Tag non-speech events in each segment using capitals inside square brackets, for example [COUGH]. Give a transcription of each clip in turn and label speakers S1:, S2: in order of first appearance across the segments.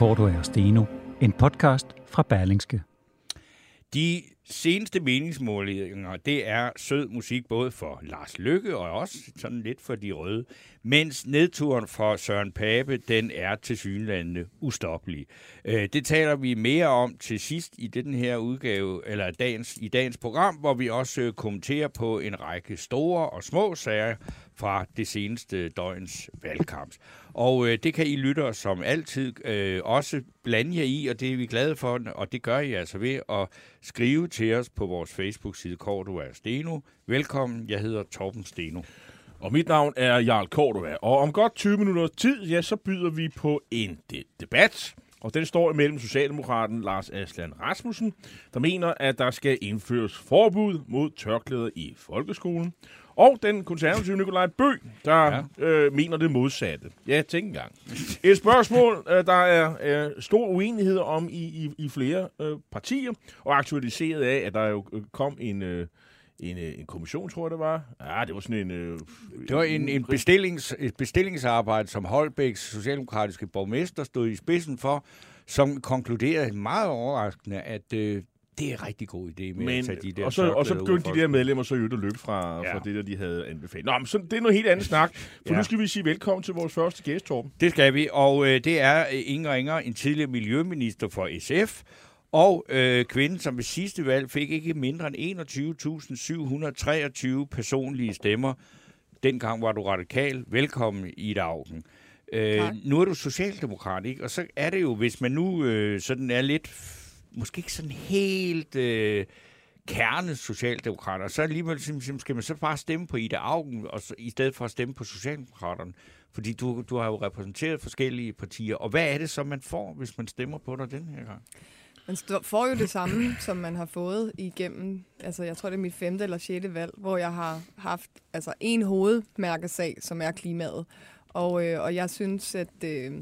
S1: Lytter Korto og Steno, en podcast fra Berlingske.
S2: De seneste meningsmålinger, det er sød musik både for Lars Lykke og også sådan lidt for de røde, mens nedturen for Søren Pape, den er til synlandene ustoppelig. Øh, det taler vi mere om til sidst i den her udgave, eller dagens, i dagens program, hvor vi også kommenterer på en række store og små sager fra det seneste døgns valgkamp. Og øh, det kan I lytter som altid øh, også blande jer i, og det er vi glade for, og det gør I altså ved at skrive til os på vores Facebook-side Cordua Steno. Velkommen, jeg hedder Torben Steno.
S3: Og mit navn er Jarl Cordova, og om godt 20 minutter tid, ja, så byder vi på en de- debat. Og den står imellem Socialdemokraten Lars Aslan Rasmussen, der mener, at der skal indføres forbud mod tørklæder i folkeskolen. Og den konservative Nikolaj Bø, der ja. øh, mener det modsatte. Ja, tænk engang. Et spørgsmål, øh, der er øh, stor uenighed om i, i, i flere øh, partier, og aktualiseret af, at der jo øh, kom en... Øh, en, øh, en kommission, tror jeg det var. Ja, det var sådan en... Øh,
S2: Det var en, en bestillings, et bestillingsarbejde, som Holbæks socialdemokratiske borgmester stod i spidsen for, som konkluderede meget overraskende, at øh, det er en rigtig god idé med
S3: Men,
S2: at tage de der
S3: og, så, og så begyndte de der medlemmer så jo at løbe fra, ja. Fra det, der de havde anbefalet. Nå, men så, det er noget helt andet snak, for ja. Nu skal vi sige velkommen til vores første gæst, Torben.
S2: Det skal vi, og øh, det er øh, ingen ringer, en tidligere miljøminister for SF, og øh, kvinden, som ved sidste valg fik ikke mindre end 21.723 personlige stemmer. Dengang var du radikal. Velkommen, Ida Augen. Øh, nu er du socialdemokrat, ikke? Og så er det jo, hvis man nu øh, sådan er lidt, måske ikke sådan helt øh, kerne socialdemokrater, så alligevel sim- skal man så bare stemme på Ida Augen, og så, i stedet for at stemme på Socialdemokraterne. Fordi du, du har jo repræsenteret forskellige partier. Og hvad er det så, man får, hvis man stemmer på dig den her gang?
S4: Man får jo det samme, som man har fået igennem, altså jeg tror det er mit femte eller sjette valg, hvor jeg har haft altså en hovedmærkesag, som er klimaet. Og, øh, og jeg synes, at, øh,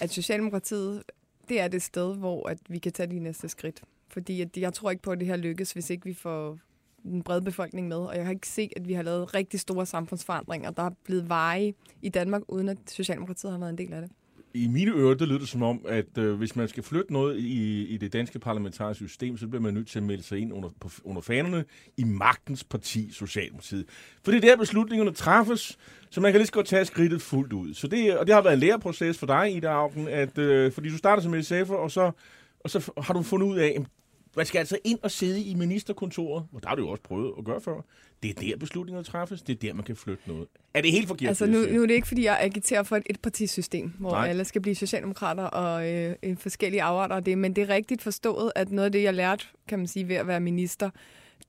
S4: at Socialdemokratiet, det er det sted, hvor at vi kan tage de næste skridt. Fordi at jeg tror ikke på, at det her lykkes, hvis ikke vi får den brede befolkning med. Og jeg har ikke set, at vi har lavet rigtig store samfundsforandringer, der er blevet veje i Danmark, uden at Socialdemokratiet har været en del af det.
S3: I mine ører, det lyder det som om, at øh, hvis man skal flytte noget i, i det danske parlamentariske system, så bliver man nødt til at melde sig ind under, på, under fanerne i magtens parti, Socialdemokratiet. For det er der, beslutningerne træffes, så man kan lige så godt tage skridtet fuldt ud. Så det, og det har været en læreproces for dig, Ida Augen, at, øh, fordi du starter som SF'er, og så, og så har du fundet ud af, at man skal altså ind og sidde i ministerkontoret, og der har du jo også prøvet at gøre før. Det er der, beslutningerne træffes. Det er der, man kan flytte noget. Er det helt forkert?
S4: Altså nu, nu er det ikke, fordi jeg agiterer for et etpartisystem, hvor
S3: Nej.
S4: Alle skal blive socialdemokrater og øh, en forskellige afarter af det. Men det er rigtigt forstået, at noget af det, jeg lærte, kan man sige, ved at være minister,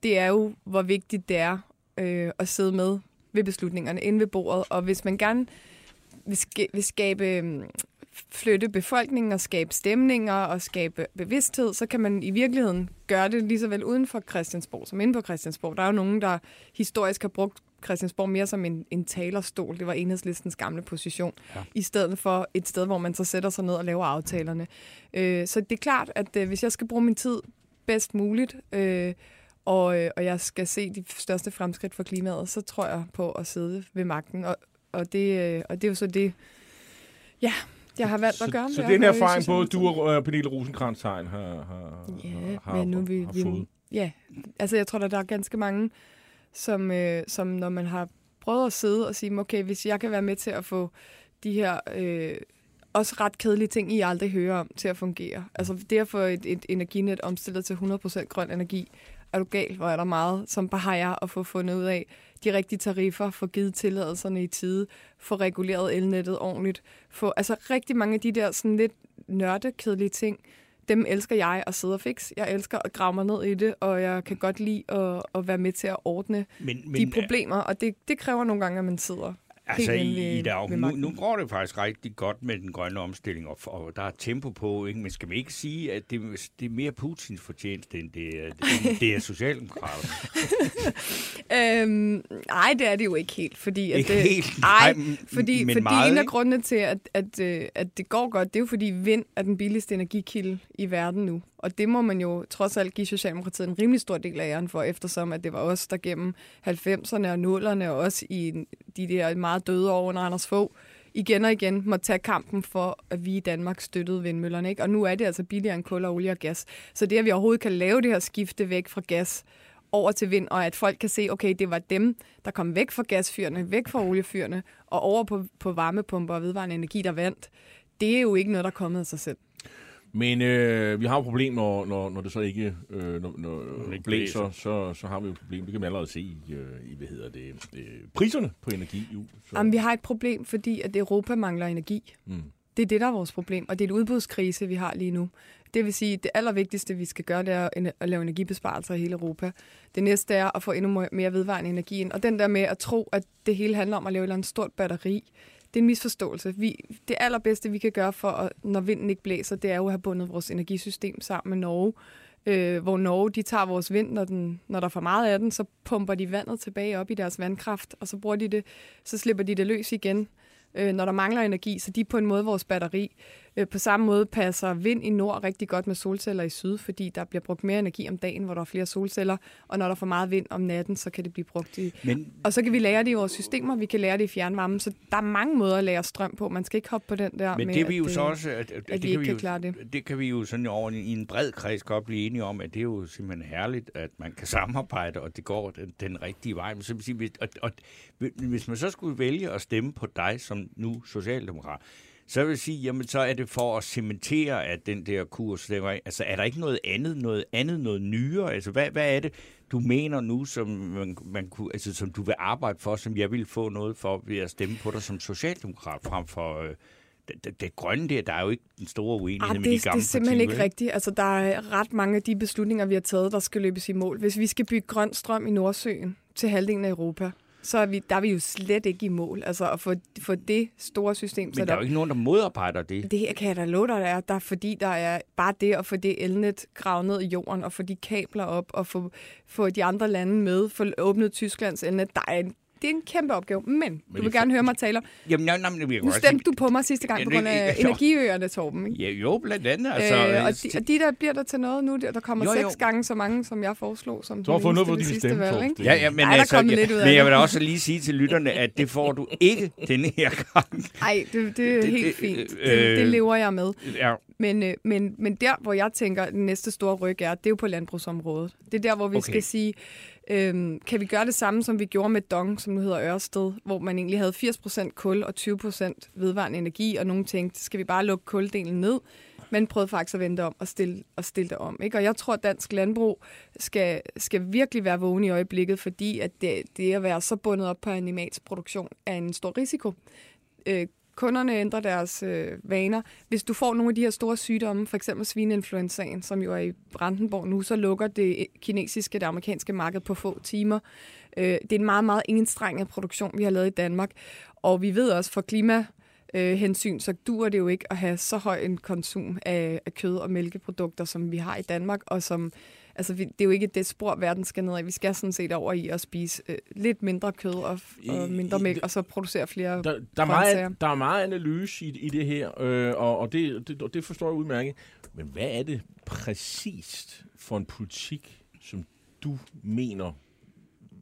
S4: det er jo, hvor vigtigt det er øh, at sidde med ved beslutningerne inde ved bordet. Og hvis man gerne vil, ska- vil skabe, øh, flytte befolkningen og skabe stemninger og skabe bevidsthed, så kan man i virkeligheden gøre det lige så vel uden for Christiansborg som inde på Christiansborg. Der er jo nogen, der historisk har brugt Christiansborg mere som en, en talerstol. Det var enhedslistens gamle position. Ja. I stedet for et sted, hvor man så sætter sig ned og laver aftalerne. Øh, så det er klart, at øh, hvis jeg skal bruge min tid bedst muligt, øh, og, øh, og jeg skal se de største fremskridt for klimaet, så tror jeg på at sidde ved magten. Og, og, det, øh, og det er jo så det, ja, jeg har valgt
S3: så,
S4: at gøre.
S3: Så
S4: at
S3: her
S4: være i
S3: erfaring, både du og uh, Pernille rosenkrantz har, har,
S4: Ja,
S3: har,
S4: men nu vi,
S3: har
S4: vi,
S3: fået.
S4: ja, altså jeg tror, at der er ganske mange, som, øh, som når man har prøvet at sidde og sige, okay, hvis jeg kan være med til at få de her øh, også ret kedelige ting, I aldrig hører om, til at fungere. Altså det at få et, et energinet omstillet til 100% grøn energi, er du gal, hvor er der meget, som bare har jeg at få fundet ud af. De rigtige tariffer, få givet tilladelserne i tide, få reguleret elnettet ordentligt, få, altså rigtig mange af de der sådan lidt nørdekedelige ting, dem elsker jeg at sidde og fikse. Jeg elsker at grave mig ned i det, og jeg kan godt lide at, at være med til at ordne
S2: Men,
S4: de problemer, og det, det kræver nogle gange, at man sidder.
S2: Altså, i,
S4: ved-
S2: i nu, nu går det faktisk rigtig godt med den grønne omstilling, og, og der er tempo på, ikke? men skal man ikke sige, at det, det er mere Putins fortjeneste, end det, er- end det er Socialdemokraterne? [LAUGHS]
S4: Øhm, nej, det er det jo ikke helt, fordi... At
S2: Ikke
S4: det,
S2: helt,
S4: Ej,
S2: nej, m-
S4: fordi,
S2: men
S4: fordi
S2: meget,
S4: en af grundene til, at, at, øh, at det går godt, det er jo fordi vind er den billigste energikilde i verden nu. Og det må man jo trods alt give Socialdemokratiet en rimelig stor del af æren for, eftersom at det var os, der gennem 90'erne og 0'erne, og også i de der meget døde år under Anders Fogh, igen og igen må tage kampen for, at vi i Danmark støttede vindmøllerne. Ikke? Og nu er det altså billigere end kul og olie og gas. Så det, at vi overhovedet kan lave det her skifte væk fra gas over til vind, og at folk kan se, okay, det var dem, der kom væk fra gasfyrene, væk fra oliefyrene, og over på, på varmepumper og vedvarende energi, der vandt, det er jo ikke noget, der er kommet af sig selv.
S3: Men øh, vi har jo et problem, når, når, når det så ikke, øh, når, når
S2: ikke
S3: blæser, så, så har vi jo et problem. Det kan man allerede se i, øh, i hvad hedder det, øh, priserne på energi. Jo. Så,
S4: Jamen, vi har et problem, fordi at Europa mangler energi.
S3: Mm.
S4: Det er det, der er vores problem, og det er et udbudskrise, vi har lige nu. Det vil sige, at det allervigtigste, vi skal gøre, det er at- lave energibesparelser i hele Europa. Det næste er at få endnu mere vedvarende energi ind. Og den der med at tro, at det hele handler om at lave et eller andet stort batteri, det er en misforståelse. Vi, det allerbedste, vi kan gøre for, at, når vinden ikke blæser, det er jo at have bundet vores energisystem sammen med Norge. Øh, hvor Norge, de tager vores vind, når, den, når der er for meget af den, så pumper de vandet tilbage op i deres vandkraft, og så bruger de det, så slipper de det løs igen, øh, når der mangler energi, så de er på en måde vores batteri. Øh, på samme måde passer vind i nord rigtig godt med solceller i syd, fordi der bliver brugt mere energi om dagen, hvor der er flere solceller, og når der er for meget vind om natten, så kan det blive brugt i...
S2: Men
S4: Og så kan vi lære det i vores systemer, vi kan lære det i fjernvarmen, så der er mange måder at lære strøm på. Man skal ikke hoppe på den der
S2: Men
S4: med,
S2: det vi jo
S4: at,
S2: så
S4: øh,
S2: også, at, at,
S4: at
S2: det, kan vi
S4: kan
S2: jo,
S4: klare det.
S2: det kan vi jo sådan over i en bred kreds godt blive enige om, at det er jo simpelthen herligt, at man kan samarbejde, og det går den, den rigtige vej. Men så sige, hvis- og, og, hvis man så skulle vælge at stemme på dig som nu socialdemokrat, så vil jeg sige, jamen så er det for at cementere, at den der kurs, det var, altså er der ikke noget andet, noget andet, noget nyere? Altså hvad, hvad er det, du mener nu, som, man, man kunne, altså, som du vil arbejde for, som jeg vil få noget for ved at stemme på dig som socialdemokrat frem for øh, det, det, det grønne der, der er jo ikke den store uenighed med
S4: det,
S2: de
S4: det
S2: gamle
S4: er simpelthen
S2: partier,
S4: ikke rigtigt. Altså, der er ret mange af de beslutninger, vi har taget, der skal løbes i mål. Hvis vi skal bygge grøn strøm i Nordsøen til halvdelen af Europa, så er vi, der er vi jo slet ikke i mål. Altså at få, få det store system
S2: Men
S4: sat
S2: der er
S4: op.
S2: jo ikke nogen, der modarbejder det.
S4: Det her kan jeg da love dig, der er, der er, fordi der er bare det at få det elnet gravet ned i jorden, og få de kabler op, og få, få de andre lande med, få åbnet Tysklands elnet. Der er en, det er en kæmpe opgave, men, du vil
S3: det-
S4: gerne høre mig tale om.
S2: Jamen, nej, nej, men jeg kan
S4: Nu stemte du på mig sidste gang
S2: Ja,
S4: på
S2: det-
S4: grund af [LAUGHS]
S2: jo.
S4: energiøerne, Torben. Ikke?
S2: Ja, jo, blandt andet. Altså,
S4: Altså, øh,
S2: øh,
S4: og, de, og de der bliver der til noget nu, der, kommer
S2: Jo,
S4: jo, seks gange så mange, som jeg foreslog. Som
S3: Du har fået noget
S4: ved
S3: din
S4: sidste
S3: stemme,
S4: valg, ikke?
S2: Ja, ja, men,
S4: Ej,
S2: altså, jeg,
S4: lidt ud
S2: men jeg
S4: det.
S2: vil da også lige sige til lytterne, at det får du [LAUGHS] ikke denne her gang.
S4: Ej, det, det er
S2: Det-
S4: helt
S2: det-
S4: fint.
S2: øh,
S4: Det, det lever jeg med.
S2: Ja,
S4: Men, øh, men, men der, hvor jeg tænker, at den næste store ryg er, det er jo på landbrugsområdet. Det er der, hvor vi
S2: Okay.
S4: okay. skal sige, øhm, kan vi gøre det samme, som vi gjorde med Dong, som nu hedder Ørsted, hvor man egentlig havde 80% kul og 20% vedvarende energi, og nogen tænkte, skal vi bare lukke kuldelen ned? Men prøvede faktisk at vente om og stille, og stille det om. Ikke? Og jeg tror, at dansk landbrug skal, skal virkelig være vågen i øjeblikket, fordi at det, det at være så bundet op på animalsk produktion er en stor risiko. Øh, kunderne ændrer deres øh, vaner. Hvis du får nogle af de her store sygdomme, for eksempel svineinfluenzaen, som jo er i Brandenborg nu, så lukker det kinesiske, det amerikanske marked på få timer. Øh, det er en meget, meget enstrenget produktion, vi har lavet i Danmark. Og vi ved også, for klima øh, hensyn, så dur det jo ikke at have så høj en konsum af, af kød- og mælkeprodukter, som vi har i Danmark, og som Altså, vi, det er jo ikke det spor, verden skal ned i. Vi skal sådan set over i at spise øh, lidt mindre kød og, og mindre mælk, og så producere flere
S3: Der, der, er meget, der er meget analyse i, i det her, øh, og, og det, det, det forstår jeg udmærket. Men hvad er det præcist for en politik, som du mener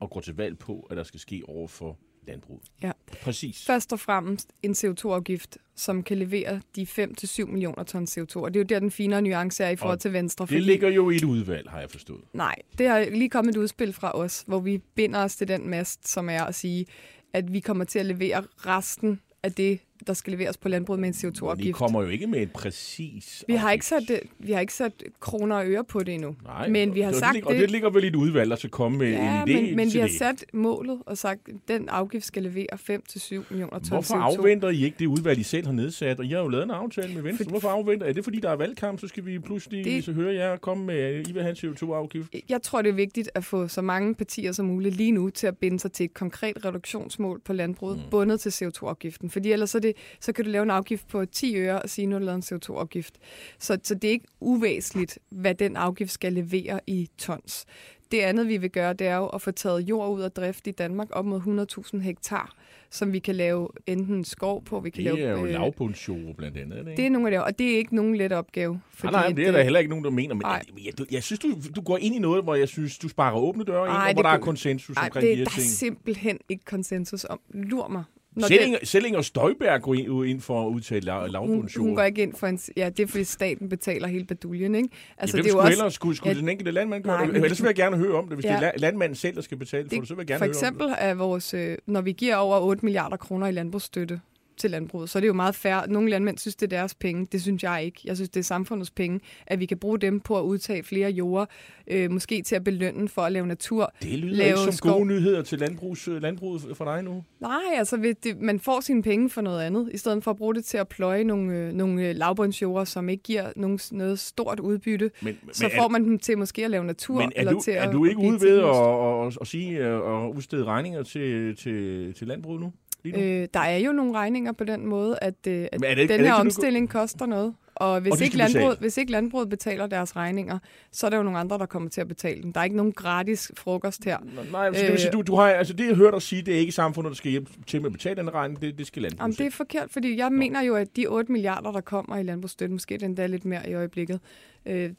S3: at gå til valg på, at der skal ske over for landbruget?
S4: Ja.
S3: Præcis.
S4: Først og fremmest en CO2-afgift, som kan levere de 5-7 millioner ton CO2. Og det er jo der, den finere nuance er i forhold
S3: Og
S4: til Venstre.
S3: Det ligger jo i et udvalg, har jeg forstået.
S4: Nej, det har lige kommet et udspil fra os, hvor vi binder os til den mast, som er at sige, at vi kommer til at levere resten af det, der skal leveres på landbruget med en
S3: Vi
S4: CO2-afgift.
S3: kommer jo ikke med en præcis
S4: Vi har, ikke sat, det- vi har ikke sat kroner og øre på det endnu.
S3: Nej,
S4: men vi har
S3: og
S4: sagt
S3: det, Og det ligger vel i et udvalg, der skal komme med
S4: Ja,
S3: en idé
S4: men, men vi har
S3: det.
S4: sat målet og sagt, at den afgift skal levere 5-7 millioner ton
S3: Hvorfor
S4: CO2.
S3: afventer I ikke det udvalg, I selv har nedsat? Og I har jo lavet en aftale med Venstre. Hvorfor afventer Er det, fordi der er valgkamp, så skal vi pludselig
S4: Det-
S3: det... så høre jer komme med, at I vil have en CO2-afgift?
S4: Jeg tror, det er vigtigt at få så mange partier som muligt lige nu til at binde sig til et konkret reduktionsmål på landbruget, mm. bundet til CO2-afgiften. Fordi ellers er det, så kan du lave en afgift på 10 øre og sige, nu har du lavet en CO2-afgift. Så, så det er ikke uvæsentligt, hvad den afgift skal levere i tons. Det andet, vi vil gøre, det er jo at få taget jord ud af drift i Danmark op mod 100.000 hektar, som vi kan lave enten skov på, vi kan
S3: Det
S4: lave...
S3: er jo
S4: øh,
S3: lavbundsjord blandt andet, er det ikke?
S4: det er nogle af det, og det er ikke nogen let opgave.
S3: Nej, nej, men det er der
S4: øh,
S3: heller ikke nogen, der mener. Men
S4: Nej.
S3: jeg, jeg, jeg synes, du, du går ind i noget, hvor jeg synes, du sparker åbne døre ind, og
S4: det
S3: hvor der er konsensus omkring
S4: det,
S3: de her
S4: der er
S3: ting.
S4: simpelthen ikke konsensus om. Lur mig. Når
S3: Inger, selv Inger Støjberg går ind, ind for at udtale la-
S4: hun,
S3: lavbundsjord.
S4: hun går ikke ind for en... Ja, det er, fordi staten betaler hele baduljen, ikke?
S3: Altså, Hvem
S4: det er jo
S3: skulle
S4: også,
S3: ellers skulle, skulle
S4: Ja,
S3: den enkelte landmand gøre
S4: nej,
S3: det? Ellers vil jeg gerne høre om det. Hvis
S4: Ja.
S3: det er la- landmanden selv, der skal betale for det, så vil jeg gerne
S4: for
S3: høre om det.
S4: eksempel er vores... Øh, når vi giver over 8 milliarder kroner i landbrugsstøtte til landbruget, så er det jo meget fair. Nogle landmænd synes, det er deres penge. Det synes jeg ikke. Jeg synes, det er samfundets penge, at vi kan bruge dem på at udtage flere jorder, øh, måske til at belønne for at lave natur.
S3: Det lyder
S4: lave
S3: ikke som
S4: skov.
S3: gode nyheder til landbrugs, øh, landbruget for dig nu.
S4: Nej, altså det, man får sine penge for noget andet, i stedet for at bruge det til at pløje nogle, øh, nogle øh, lavbundsjorder, som ikke giver nogen, noget stort udbytte.
S3: Men,
S4: Så
S3: men
S4: får
S3: er,
S4: man dem til måske at lave natur,
S3: men er,
S4: eller
S3: du,
S4: til
S3: er
S4: at,
S3: du ikke
S4: at
S3: ude ved
S4: tinglyst.
S3: at, at, at, sige og udstede regninger til, til, til landbruget nu?
S4: Øh, der er jo nogle regninger på den måde, at, øh, at
S3: er det er
S4: den
S3: det
S4: her
S3: ikke, du-
S4: omstilling koster noget. Og hvis,
S3: Og
S4: ikke landbruget, hvis ikke landbruget betaler deres regninger, så er der jo nogle andre, der kommer til at betale dem. Der er ikke nogen gratis frokost her.
S3: Nå, Nej, så det vil sige,
S4: øh,
S3: du, du har, altså det jeg hørt dig sige, det er ikke samfundet, der skal hjælpe til med at betale den regning, det, det skal landbruget
S4: Jamen, det er forkert, fordi jeg mener jo, at de 8 milliarder, der kommer i landbrugsstøtte, måske den der lidt mere i øjeblikket, øh,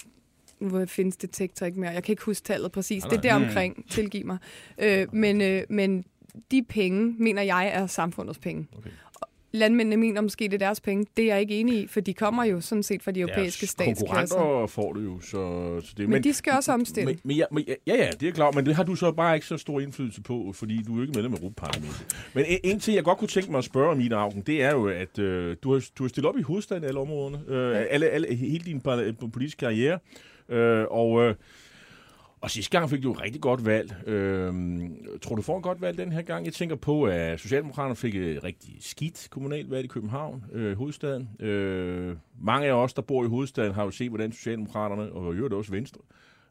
S4: nu findes det tektor ikke mere. Jeg kan ikke huske tallet præcis.
S3: Nej,
S4: Det er
S3: nej.
S4: der omkring, tilgiv mig. Øh, men, øh, men de penge, mener jeg, er samfundets penge.
S3: Okay.
S4: Landmændene mener måske, det er deres penge. Det er jeg ikke enig i, for de kommer jo sådan set fra de europæiske
S3: Deres
S4: statskasser.
S3: konkurrenter får det jo, så, så det
S4: Men, men de skal også omstille.
S3: Men, men, ja, men, ja, ja, det er klart, men det har du så bare ikke så stor indflydelse på, fordi du er jo ikke medlem af Europaparlamentet. Men en, en ting, jeg godt kunne tænke mig at spørge om, Ida Augen, det er jo, at øh, du, har, du har stillet op i hovedstaden alle områderne, øh, alle, alle, hele din politiske karriere, øh, og, øh, og sidste gang fik du et rigtig godt valg. Øh, tror du får et godt valg den her gang? Jeg tænker på, at Socialdemokraterne fik et rigtig skidt kommunalvalg i København, øh, hovedstaden. Øh, mange af os, der bor i hovedstaden, har jo set, hvordan Socialdemokraterne, og i øvrigt også Venstre,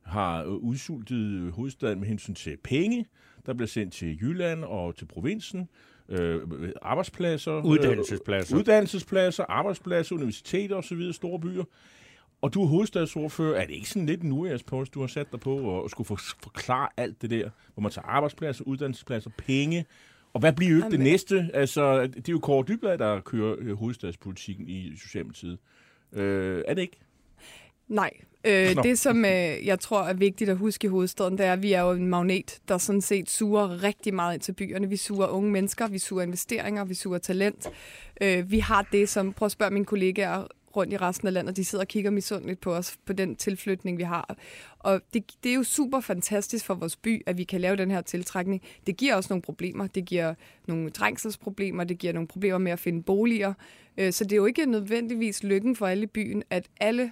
S3: har øh, udsultet øh, hovedstaden med hensyn til penge, der bliver sendt til Jylland og til provinsen, øh, arbejdspladser,
S2: Uddannelsespladser.
S3: øh, uddannelsespladser, arbejdspladser, universiteter osv., store byer. Og du er hovedstadsordfører. Er det ikke sådan lidt en uærespost, du har sat dig på og skulle for, forklare alt det der, hvor man tager arbejdspladser, uddannelsespladser, penge, og hvad bliver jo ikke det
S4: Jamen-
S3: næste? Altså, det er jo Kåre Dybvad, der kører øh, hovedstadspolitikken i Socialdemokratiet. Øh, er det ikke?
S4: Nej. Øh,
S3: Nå.
S4: det, som øh, jeg tror er vigtigt at huske i hovedstaden, det er, at vi er jo en magnet, der sådan set suger rigtig meget ind til byerne. Vi suger unge mennesker, vi suger investeringer, vi suger talent. Øh, vi har det, som... Prøv at spørge mine kollegaer rundt i resten af landet, de sidder og kigger misundeligt på os, på den tilflytning, vi har. Og det, det er jo super fantastisk for vores by, at vi kan lave den her tiltrækning. Det giver også nogle problemer. Det giver nogle trængselsproblemer, det giver nogle problemer med at finde boliger. Øh, så det er jo ikke nødvendigvis lykken for alle i byen, at alle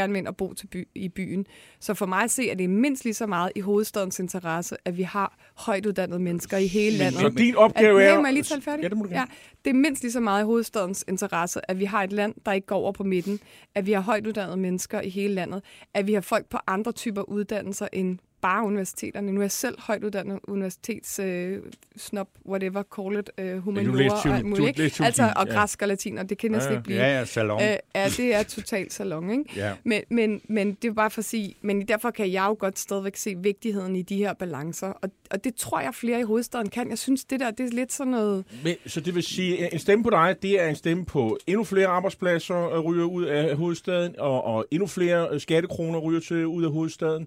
S4: gerne vil ind og bo til by, i byen. Så for mig at se, at det er mindst lige så meget i hovedstadens interesse, at vi har højt uddannede mennesker i hele landet.
S3: Så din opgave
S4: at,
S3: er...
S4: Hey, må jeg lige tale færdig?
S3: Ja, det må du gerne.
S4: Ja, det er mindst lige så meget i hovedstadens interesse, at vi har et land, der ikke går over på midten, at vi har højt uddannede mennesker i hele landet, at vi har folk på andre typer uddannelser end bare universiteterne. Nu er jeg selv højt uddannet universitets øh, snob, whatever, call it, øh, humaniora og muligt.
S3: du
S4: Altså, og
S3: ja.
S4: græsk og latin, og det kan næsten
S3: Ja,
S4: ikke blive...
S2: Ja, ja, salon.
S4: Øh, ja, det er totalt salon, ikke?
S2: Ja.
S4: Men, men, men det er bare for at sige, men derfor kan jeg jo godt stadigvæk se vigtigheden i de her balancer, og, og det tror jeg flere i hovedstaden kan. Jeg synes, det der, det er lidt sådan noget...
S3: Men, så det vil sige, en stemme på dig, det er en stemme på endnu flere arbejdspladser øh, ryger ud af hovedstaden, og, og endnu flere øh, skattekroner ryger til ud af hovedstaden,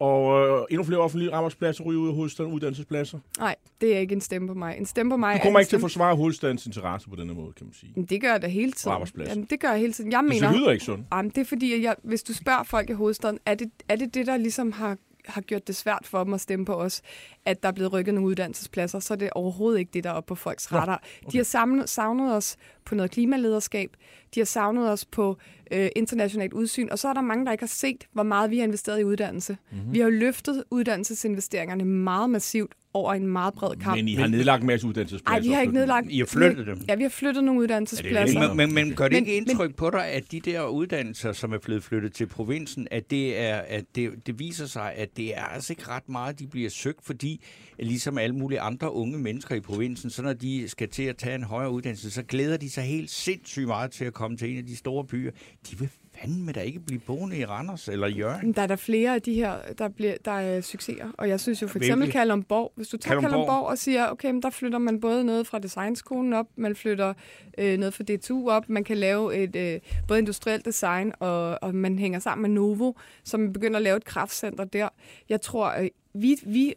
S3: og øh, endnu flere offentlige arbejdspladser ryger ud af hovedstaden, uddannelsespladser.
S4: Nej, det er ikke en stemme på mig. En stemme på mig
S3: Du
S4: er
S3: kommer ikke til at
S4: stemme...
S3: forsvare hovedstadens interesse på denne måde, kan man sige.
S4: Men Det gør jeg da hele tiden.
S3: Og arbejdspladser.
S4: Jamen, det gør jeg hele tiden. Jeg
S3: Men
S4: mener...
S3: det lyder ikke sådan.
S4: Jamen, det er fordi, at jeg, hvis du spørger folk i hovedstaden, er det, er det det, der ligesom har, har gjort det svært for dem at stemme på os, at der er blevet rykket nogle uddannelsespladser, så er det overhovedet ikke det, der er oppe på folks radar. Okay. De har savnet, savnet os på noget klimalederskab, de har savnet os på øh, internationalt udsyn, og så er der mange, der ikke har set, hvor meget vi har investeret i uddannelse. Mm-hmm. Vi har jo løftet uddannelsesinvesteringerne meget massivt over en meget bred kamp.
S3: Men I har nedlagt en masse uddannelsespladser.
S4: Nej, vi har ikke nedlagt...
S2: I har flyttet dem.
S4: Ja, vi har flyttet nogle uddannelsespladser.
S2: Men, men, men gør det
S4: Men-
S2: ikke indtryk på dig, at de der uddannelser, som er blevet flyttet til provinsen, at det, er, at det, det viser sig, at det er altså ikke ret meget, de bliver søgt, fordi ligesom alle mulige andre unge mennesker i provinsen, så når de skal til at tage en højere uddannelse, så glæder de sig helt sindssygt meget til at komme til en af de store byer. De vil fandme da ikke blive boende i Randers eller Jørgen.
S4: Der er der flere af de her, der, bliver, der er succeser. Og jeg synes jo for eksempel
S2: Hvilke?
S4: Kalundborg. Hvis du tager
S2: Kalundborg?
S4: Kalundborg og siger, okay, men der flytter man både noget fra designskolen op, man flytter øh, noget fra DTU op, man kan lave et øh, både industrielt design, og, og man hænger sammen med Novo, som begynder at lave et kraftcenter der. Jeg tror, øh, vi, vi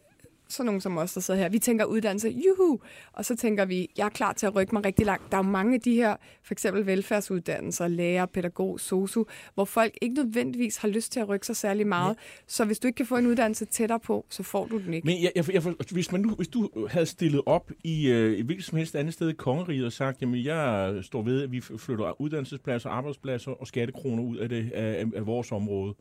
S4: sådan nogen som os, der sidder her, vi tænker uddannelse, juhu, og så tænker vi, jeg er klar til at rykke mig rigtig langt. Der er jo mange af de her, for eksempel velfærdsuddannelser, lærer, pædagog, sosu, hvor folk ikke nødvendigvis har lyst til at rykke sig særlig meget. Så hvis du ikke kan få en uddannelse tættere på, så får du den ikke.
S3: Men jeg, jeg, jeg, hvis, man nu, hvis du havde stillet op i øh, et hvilket som helst andet sted i kongeriget og sagt, jamen jeg står ved, at vi flytter uddannelsespladser, arbejdspladser og skattekroner ud af, det, af, af vores område,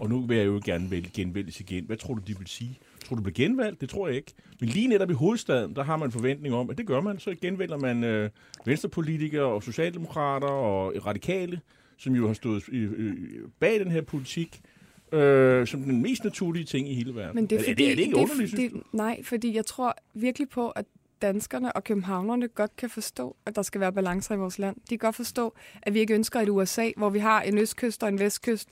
S3: og nu vil jeg jo gerne vælge genvælges igen. Hvad tror du, de vil sige? Tror du, bliver genvalgt? Det tror jeg ikke. Men lige netop i hovedstaden, der har man forventning om, at det gør man. Så genvælger man øh, venstrepolitikere og socialdemokrater og radikale, som jo har stået øh, bag den her politik, øh, som den mest naturlige ting i hele verden.
S4: Men det er,
S3: er,
S4: fordi,
S3: det, er det ikke
S4: det,
S3: underligt,
S4: det, Nej, fordi jeg tror virkelig på, at danskerne og københavnerne godt kan forstå, at der skal være balancer i vores land. De kan godt forstå, at vi ikke ønsker et USA, hvor vi har en østkyst og en vestkyst.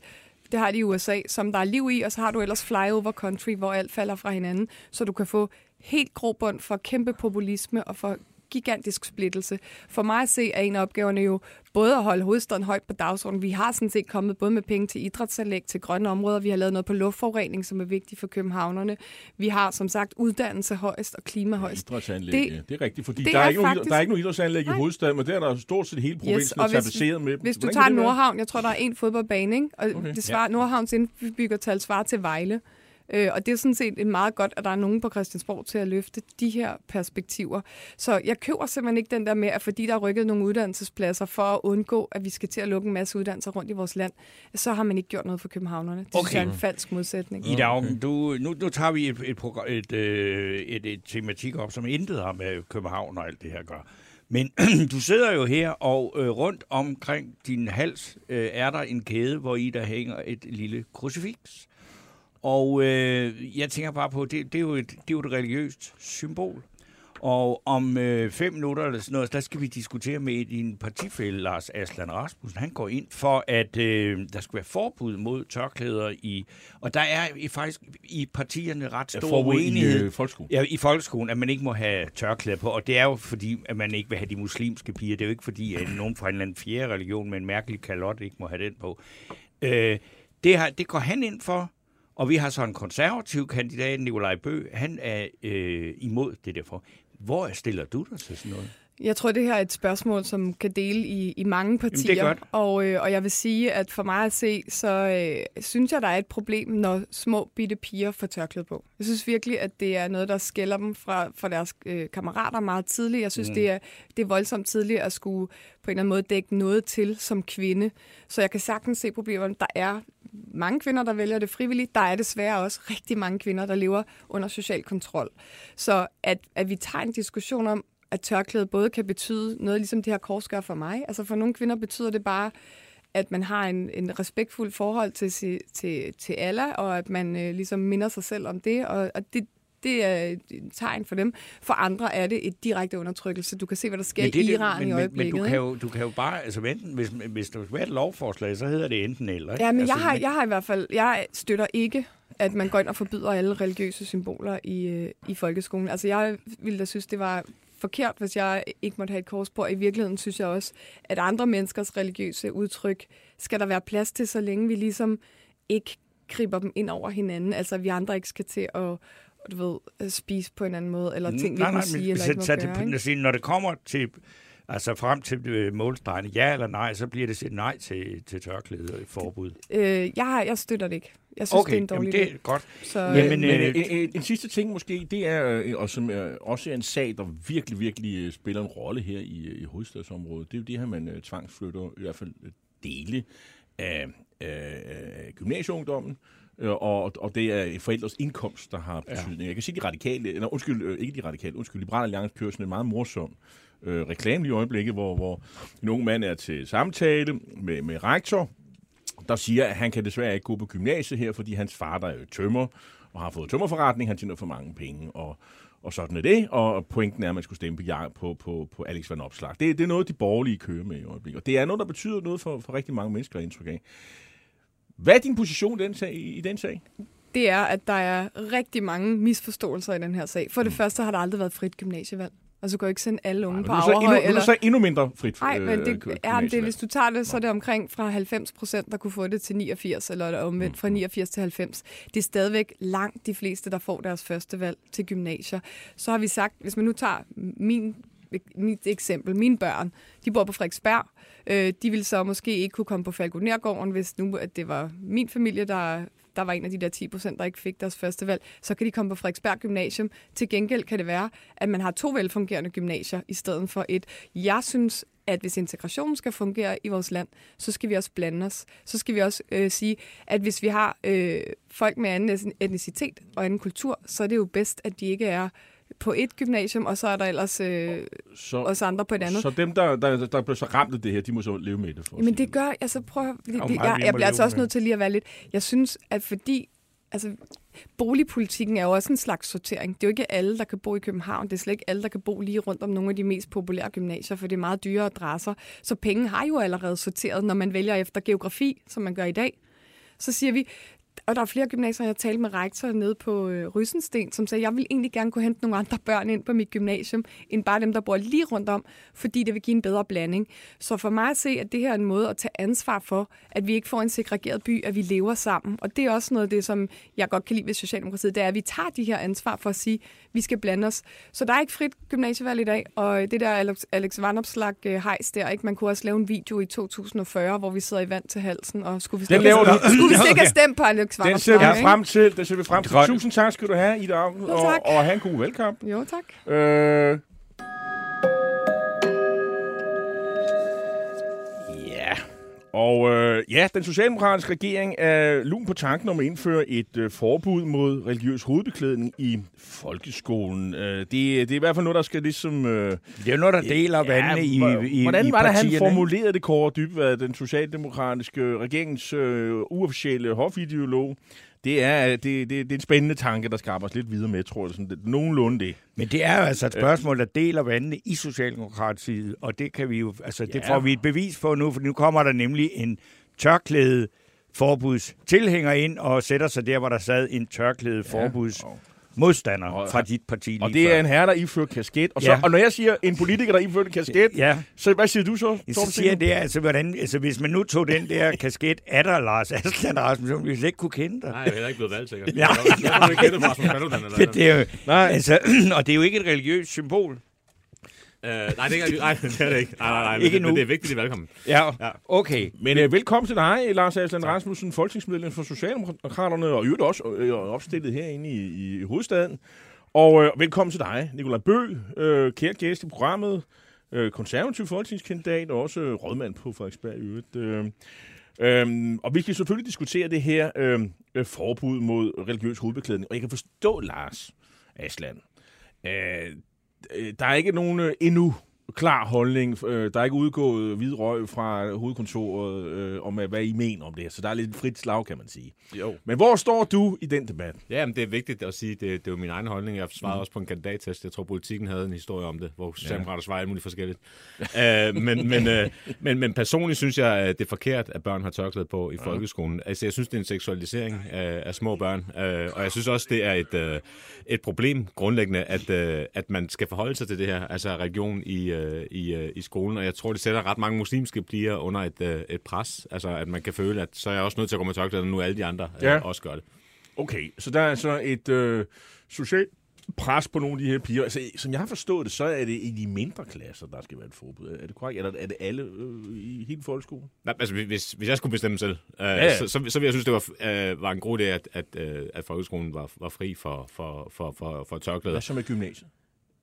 S4: Det har de i USA, som der er liv i, og så har du ellers flyover country, hvor alt falder fra hinanden, så du kan få helt grobund for kæmpe populisme og for gigantisk splittelse. For mig at se er en af opgaverne jo både at holde hovedstaden højt på dagsordenen. Vi har sådan set kommet både med penge til idrætsanlæg, til grønne områder. Vi har lavet noget på luftforurening, som er vigtigt for københavnerne. Vi har som sagt uddannelse højst og klima højst.
S3: Idrætsanlæg,
S4: Det-
S3: det, det er rigtigt, fordi
S4: det
S3: der er, ikke nogen,
S4: faktisk-
S3: der er ikke nogen idrætsanlæg i
S4: Nej.
S3: hovedstaden, men der er der stort set hele provinsen yes, tapetseret med.
S4: Hvis du
S3: Hvordan
S4: tager? Nordhavn, jeg tror, der er en fodboldbane, ikke? og
S3: okay.
S4: det svarer, ja. Nordhavns indbyggertal svarer til Vejle. Øh, og det er sådan set et meget godt, at der er nogen på Christiansborg til at løfte de her perspektiver. Så jeg køber simpelthen ikke den der med, at fordi der er rykket nogle uddannelsespladser for at undgå, at vi skal til at lukke en masse uddannelser rundt i vores land, så har man ikke gjort noget for københavnerne. Det
S2: Okay.
S4: er en falsk modsætning.
S2: Ida Augen, du, nu, nu tager vi et, et, progr- et, øh, et, et tematik op, som intet har med København og alt det her at gøre. Men [CLEARS THROAT] du sidder jo her, og øh, rundt omkring din hals øh, er der en kæde, hvor i der hænger et lille krucifiks. Og øh, jeg tænker bare på, det, det, er jo et, det er jo et religiøst symbol. Og om øh, fem minutter eller sådan noget, der skal vi diskutere med din partifælle, Lars Aslan Rasmussen. Han går ind for, at øh, der skal være forbud mod tørklæder i... Og der er i, faktisk i partierne ret
S3: Ja,
S2: stor
S3: forbud i
S2: uenighed.
S3: øh, folkeskolen.
S2: Ja, i folkeskolen, at man ikke må have tørklæder på, og det er jo fordi, at man ikke vil have de muslimske piger. Det er jo ikke fordi, at nogen fra en eller anden fjerde religion med en mærkelig kalot ikke må have den på. Øh, det, har, det går han ind for, og vi har så en konservativ kandidat, Nikolaj Bø, han er øh, imod det derfor. Hvor stiller du dig til sådan noget?
S4: Jeg tror, det her er et spørgsmål, som kan dele i, i mange partier.
S2: det er godt.
S4: Og, øh, og jeg vil sige, at for mig at se, så øh, synes jeg, der er et problem, når små bitte piger får tørklæde på. Jeg synes virkelig, at det er noget, der skiller dem fra, fra deres øh, kammerater meget tidligt. Jeg synes, mm. det, er, det er voldsomt tidligt at skulle på en eller anden måde dække noget til som kvinde. Så jeg kan sagtens se problemerne. Der er mange kvinder, der vælger det frivilligt. Der er desværre også rigtig mange kvinder, der lever under social kontrol. Så at, at vi tager en diskussion om, at tørklæde både kan betyde noget, ligesom det her kors gør for mig. Altså for nogle kvinder betyder det bare, at man har en, en respektfuld forhold til, si- til, til Allah, og at man øh, ligesom minder sig selv om det, og, og det, det er et tegn for dem. For andre er det et direkte undertrykkelse. Du kan se, hvad der sker
S2: det
S4: i Iran
S2: men,
S4: i øjeblikket.
S2: men du, kan jo, du kan jo bare, altså enten, hvis, hvis der skal et lovforslag, så hedder det enten eller. Ikke?
S4: Ja, men
S2: altså,
S4: jeg har, jeg har i hvert fald, jeg støtter ikke, at man går ind og forbyder alle religiøse symboler i, øh, i folkeskolen. Altså jeg ville da synes, det var forkert, hvis jeg ikke måtte have et kors på. Og I virkeligheden synes jeg også, at andre menneskers religiøse udtryk skal der være plads til, så længe vi ligesom ikke griber dem ind over hinanden. Altså at vi andre ikke skal til at du ved, spise på en anden måde, eller ting, vi
S2: nej,
S4: må
S2: nej,
S4: sige eller ikke må gøre.
S2: det,
S4: ikke?
S2: når det kommer til Altså frem til øh, målstregen, ja eller nej, så bliver det et nej til, til tørklæde forbud.
S4: Øh, jeg, jeg støtter det ikke. Jeg synes,
S2: Okay,
S4: det er en dårlig
S2: jamen, det er godt.
S4: Så,
S2: Jamen,
S3: Men, men
S2: øh,
S3: en, en, en sidste ting måske, det er, øh, og som er også er en sag, der virkelig, virkelig øh, spiller en rolle her i, øh, i hovedstadsområdet, det er jo det her, man øh, tvangsflytter i hvert fald øh, dele af, af, gymnasieungdommen, øh, og, og det er forældres indkomst, der har betydning. Ja. Jeg kan sige, de radikale, eller undskyld, øh, ikke de radikale, undskyld, Liberale Alliance kører sådan en meget morsom øh, reklame i øjeblikket, hvor, hvor en ung mand er til samtale med, med rektor, der siger, at han kan desværre ikke gå på gymnasiet her, fordi hans far, der er tømmer, og har fået tømmerforretning, han tjener for mange penge, og, og sådan er det. Og pointen er, at man skulle stemme på, på, på, på Alex Van Opslag. Det, det er noget, de borgerlige kører med i øjeblikket. Og det er noget, der betyder noget for, for rigtig mange mennesker, indtryk af. Hvad er din position i den sag? I den sag?
S4: det er, at der er rigtig mange misforståelser i den her sag. For det
S2: Mm.
S4: første har der aldrig været frit gymnasievalg. Og så går ikke sende alle unge
S3: Men
S4: på
S3: er så endnu,
S4: Averhøj.
S3: nu er
S4: Eller...
S3: så endnu mindre frit
S4: Nej, men det,
S3: øh,
S4: er, det, hvis du tager det, så er det omkring fra 90 procent, der kunne få det til 89, eller er omvendt fra 89 til 90. Det er stadigvæk langt de fleste, der får deres første valg til gymnasier. Så har vi sagt, hvis man nu tager min mit eksempel, mine børn, de bor på Frederiksberg. Øh, de ville så måske ikke kunne komme på Falconergården, hvis nu at det var min familie, der, der var en af de der 10 procent, der ikke fik deres første valg. Så kan de komme på Frederiksberg Gymnasium. Til gengæld kan det være, at man har to velfungerende gymnasier i stedet for et. Jeg synes, at hvis integrationen skal fungere i vores land, så skal vi også blande os. Så skal vi også øh, sige, at hvis vi har øh, folk med anden etnicitet og anden kultur, så er det jo bedst, at de ikke er på et gymnasium, og så er der ellers øh,
S3: så,
S4: os andre på et andet.
S3: så dem, der, der, der bliver så ramt af det her, de må så leve med det. For
S4: Men det gør, altså prøv at, det, det, jeg, jeg bliver altså også nødt til lige at være lidt, jeg synes, at fordi, altså boligpolitikken er jo også en slags sortering. Det er jo ikke alle, der kan bo i København. Det er slet ikke alle, der kan bo lige rundt om nogle af de mest populære gymnasier, for det er meget dyre adresser. Så penge har jo allerede sorteret, når man vælger efter geografi, som man gør i dag. Så siger vi, og der er flere gymnasier, jeg har talt med rektor nede på øh, Rysensten, som sagde, jeg vil egentlig gerne kunne hente nogle andre børn ind på mit gymnasium, end bare dem, der bor lige rundt om, fordi det vil give en bedre blanding. Så for mig at se, at det her er en måde at tage ansvar for, at vi ikke får en segregeret by, at vi lever sammen. Og det er også noget af det, som jeg godt kan lide ved Socialdemokratiet, det er, at vi tager de her ansvar for at sige, at vi skal blande os. Så der er ikke frit gymnasievalg i dag, og det der Alex, Alex Vanopslag øh, hejs der, ikke? man kunne også lave en video i 2040, hvor vi sidder i vand til halsen, og skulle vi
S3: laver du.
S4: skulle vi ikke have stemt på Alex
S3: Den
S4: Vanopslag?
S3: ser vi
S4: ikke?
S3: frem til. Den ser vi frem til. Tusind tak skal du have, Ida Augen,
S4: Jo,
S3: og,
S4: tak.
S3: og have en god velkamp.
S4: Jo, tak.
S3: Øh... Og øh, ja, den socialdemokratiske regering er lun på tanken om at indføre et øh, forbud mod religiøs hovedbeklædning i folkeskolen. Øh, det, det er i hvert fald noget, der skal ligesom... Øh,
S2: Det er jo noget, der deler vandene i,
S3: hvor-
S2: i,
S3: Hvordan
S2: i
S3: var det, han formulerede det, Kåre Dybvad, den socialdemokratiske regeringens øh, uofficielle hofideolog? Det er, det, det, det er en spændende tanke, der skal arbejdes lidt videre med, tror jeg. Sådan, det, nogenlunde det.
S2: Men det er jo altså et spørgsmål, der deler vandene i Socialdemokratiet, og det kan vi jo, altså det
S3: Ja.
S2: får vi et bevis på nu, for nu kommer der nemlig en tørklæde forbuds tilhænger ind og sætter sig der, hvor der sad en tørklæde forbuds
S3: og-
S2: modstander
S3: og-
S2: fra dit parti lige
S3: Og det
S2: før.
S3: er en herre, der ifører kasket. Og, så,
S2: Ja.
S3: og når jeg siger en politiker, der ifører en kasket,
S2: Ja,
S3: så hvad siger du så?
S2: så siger jeg det, altså, hvordan, altså hvis man nu tog den der kasket af dig, Lars Aslan Rasmussen, ville vi slet ikke kunne kende dig.
S5: Nej, jeg er heller ikke blevet valgt, sikkert.
S2: Ja.
S5: Jeg har ikke kendt fra Rasmus Paludan eller
S2: Det, [LAUGHS] det er jo,
S3: Nej.
S2: altså, [CLEARS THROAT] og det er jo ikke et religiøst symbol.
S5: Øh, nej, det er, ikke- nej, [LAUGHS] det er det ikke. Nej, nej, nej.
S2: Ikke
S5: men, det er vigtigt i valgkampen.
S2: Ja,
S5: Ja.
S2: okay.
S3: Men øh, velkommen til dig, Lars Aslan Rasmussen, folketingsmedlem for Socialdemokraterne, og i øvrigt også øh, opstillet herinde i, i hovedstaden. Og øh, velkommen til dig, Nikolaj Bøhl, øh, kære gæst i programmet, øh, konservativ folketingskandidat og også øh, rådmand på Frederiksberg i øvrigt. Øh, Øhm, og vi skal selvfølgelig diskutere det her øh, øh, forbud mod religiøs hovedbeklædning. Og jeg kan forstå, Lars Aslan, øh, øh, Øh, der er ikke nogen øh, endnu klar holdning. Øh, der er ikke udgået hvid røg fra hovedkontoret øh, om, øh, hvad I mener om det her. Så der er lidt frit slag, kan man sige.
S5: Jo.
S3: Men hvor står du i den debat?
S5: Ja, men det er vigtigt at sige, det, det er jo min egen holdning. Jeg svarede mm. også på en kandidattest. Jeg tror, politikken havde en historie om det, hvor Socialdemokrater svarer alt muligt forskelligt. uh, [LAUGHS] men, men, uh, men, men personligt synes jeg, at det er forkert, at børn har tørklæde på i folkeskolen. Altså, jeg synes, det er en seksualisering af, af små børn. Uh, og jeg synes også, det er et, uh, et problem grundlæggende, at, uh, at man skal forholde sig til det her, altså religion i, uh, i, uh, i skolen. Og jeg tror, det sætter ret mange muslimske piger under et, uh, et pres. Altså, at man kan føle, at så er jeg også nødt til at gå med tørklæde, når nu alle de andre
S3: Ja.
S5: ja. også gør det.
S3: Okay, så der er så et øh, social, pres på nogle af de her piger. Altså, som jeg har forstået det, så er det i de mindre klasser, der skal være et forbud. Er det korrekt? Eller er det alle øh, i hele folkeskolen?
S5: Nej, altså, hvis, hvis jeg skulle bestemme selv, øh, ja.
S3: ja.
S5: Så, så, så ville jeg synes, det var, øh, var en god idé, at, at, øh, at folkeskolen var, var fri for, for, for, for, for tørklæder.
S3: Hvad så med gymnasiet?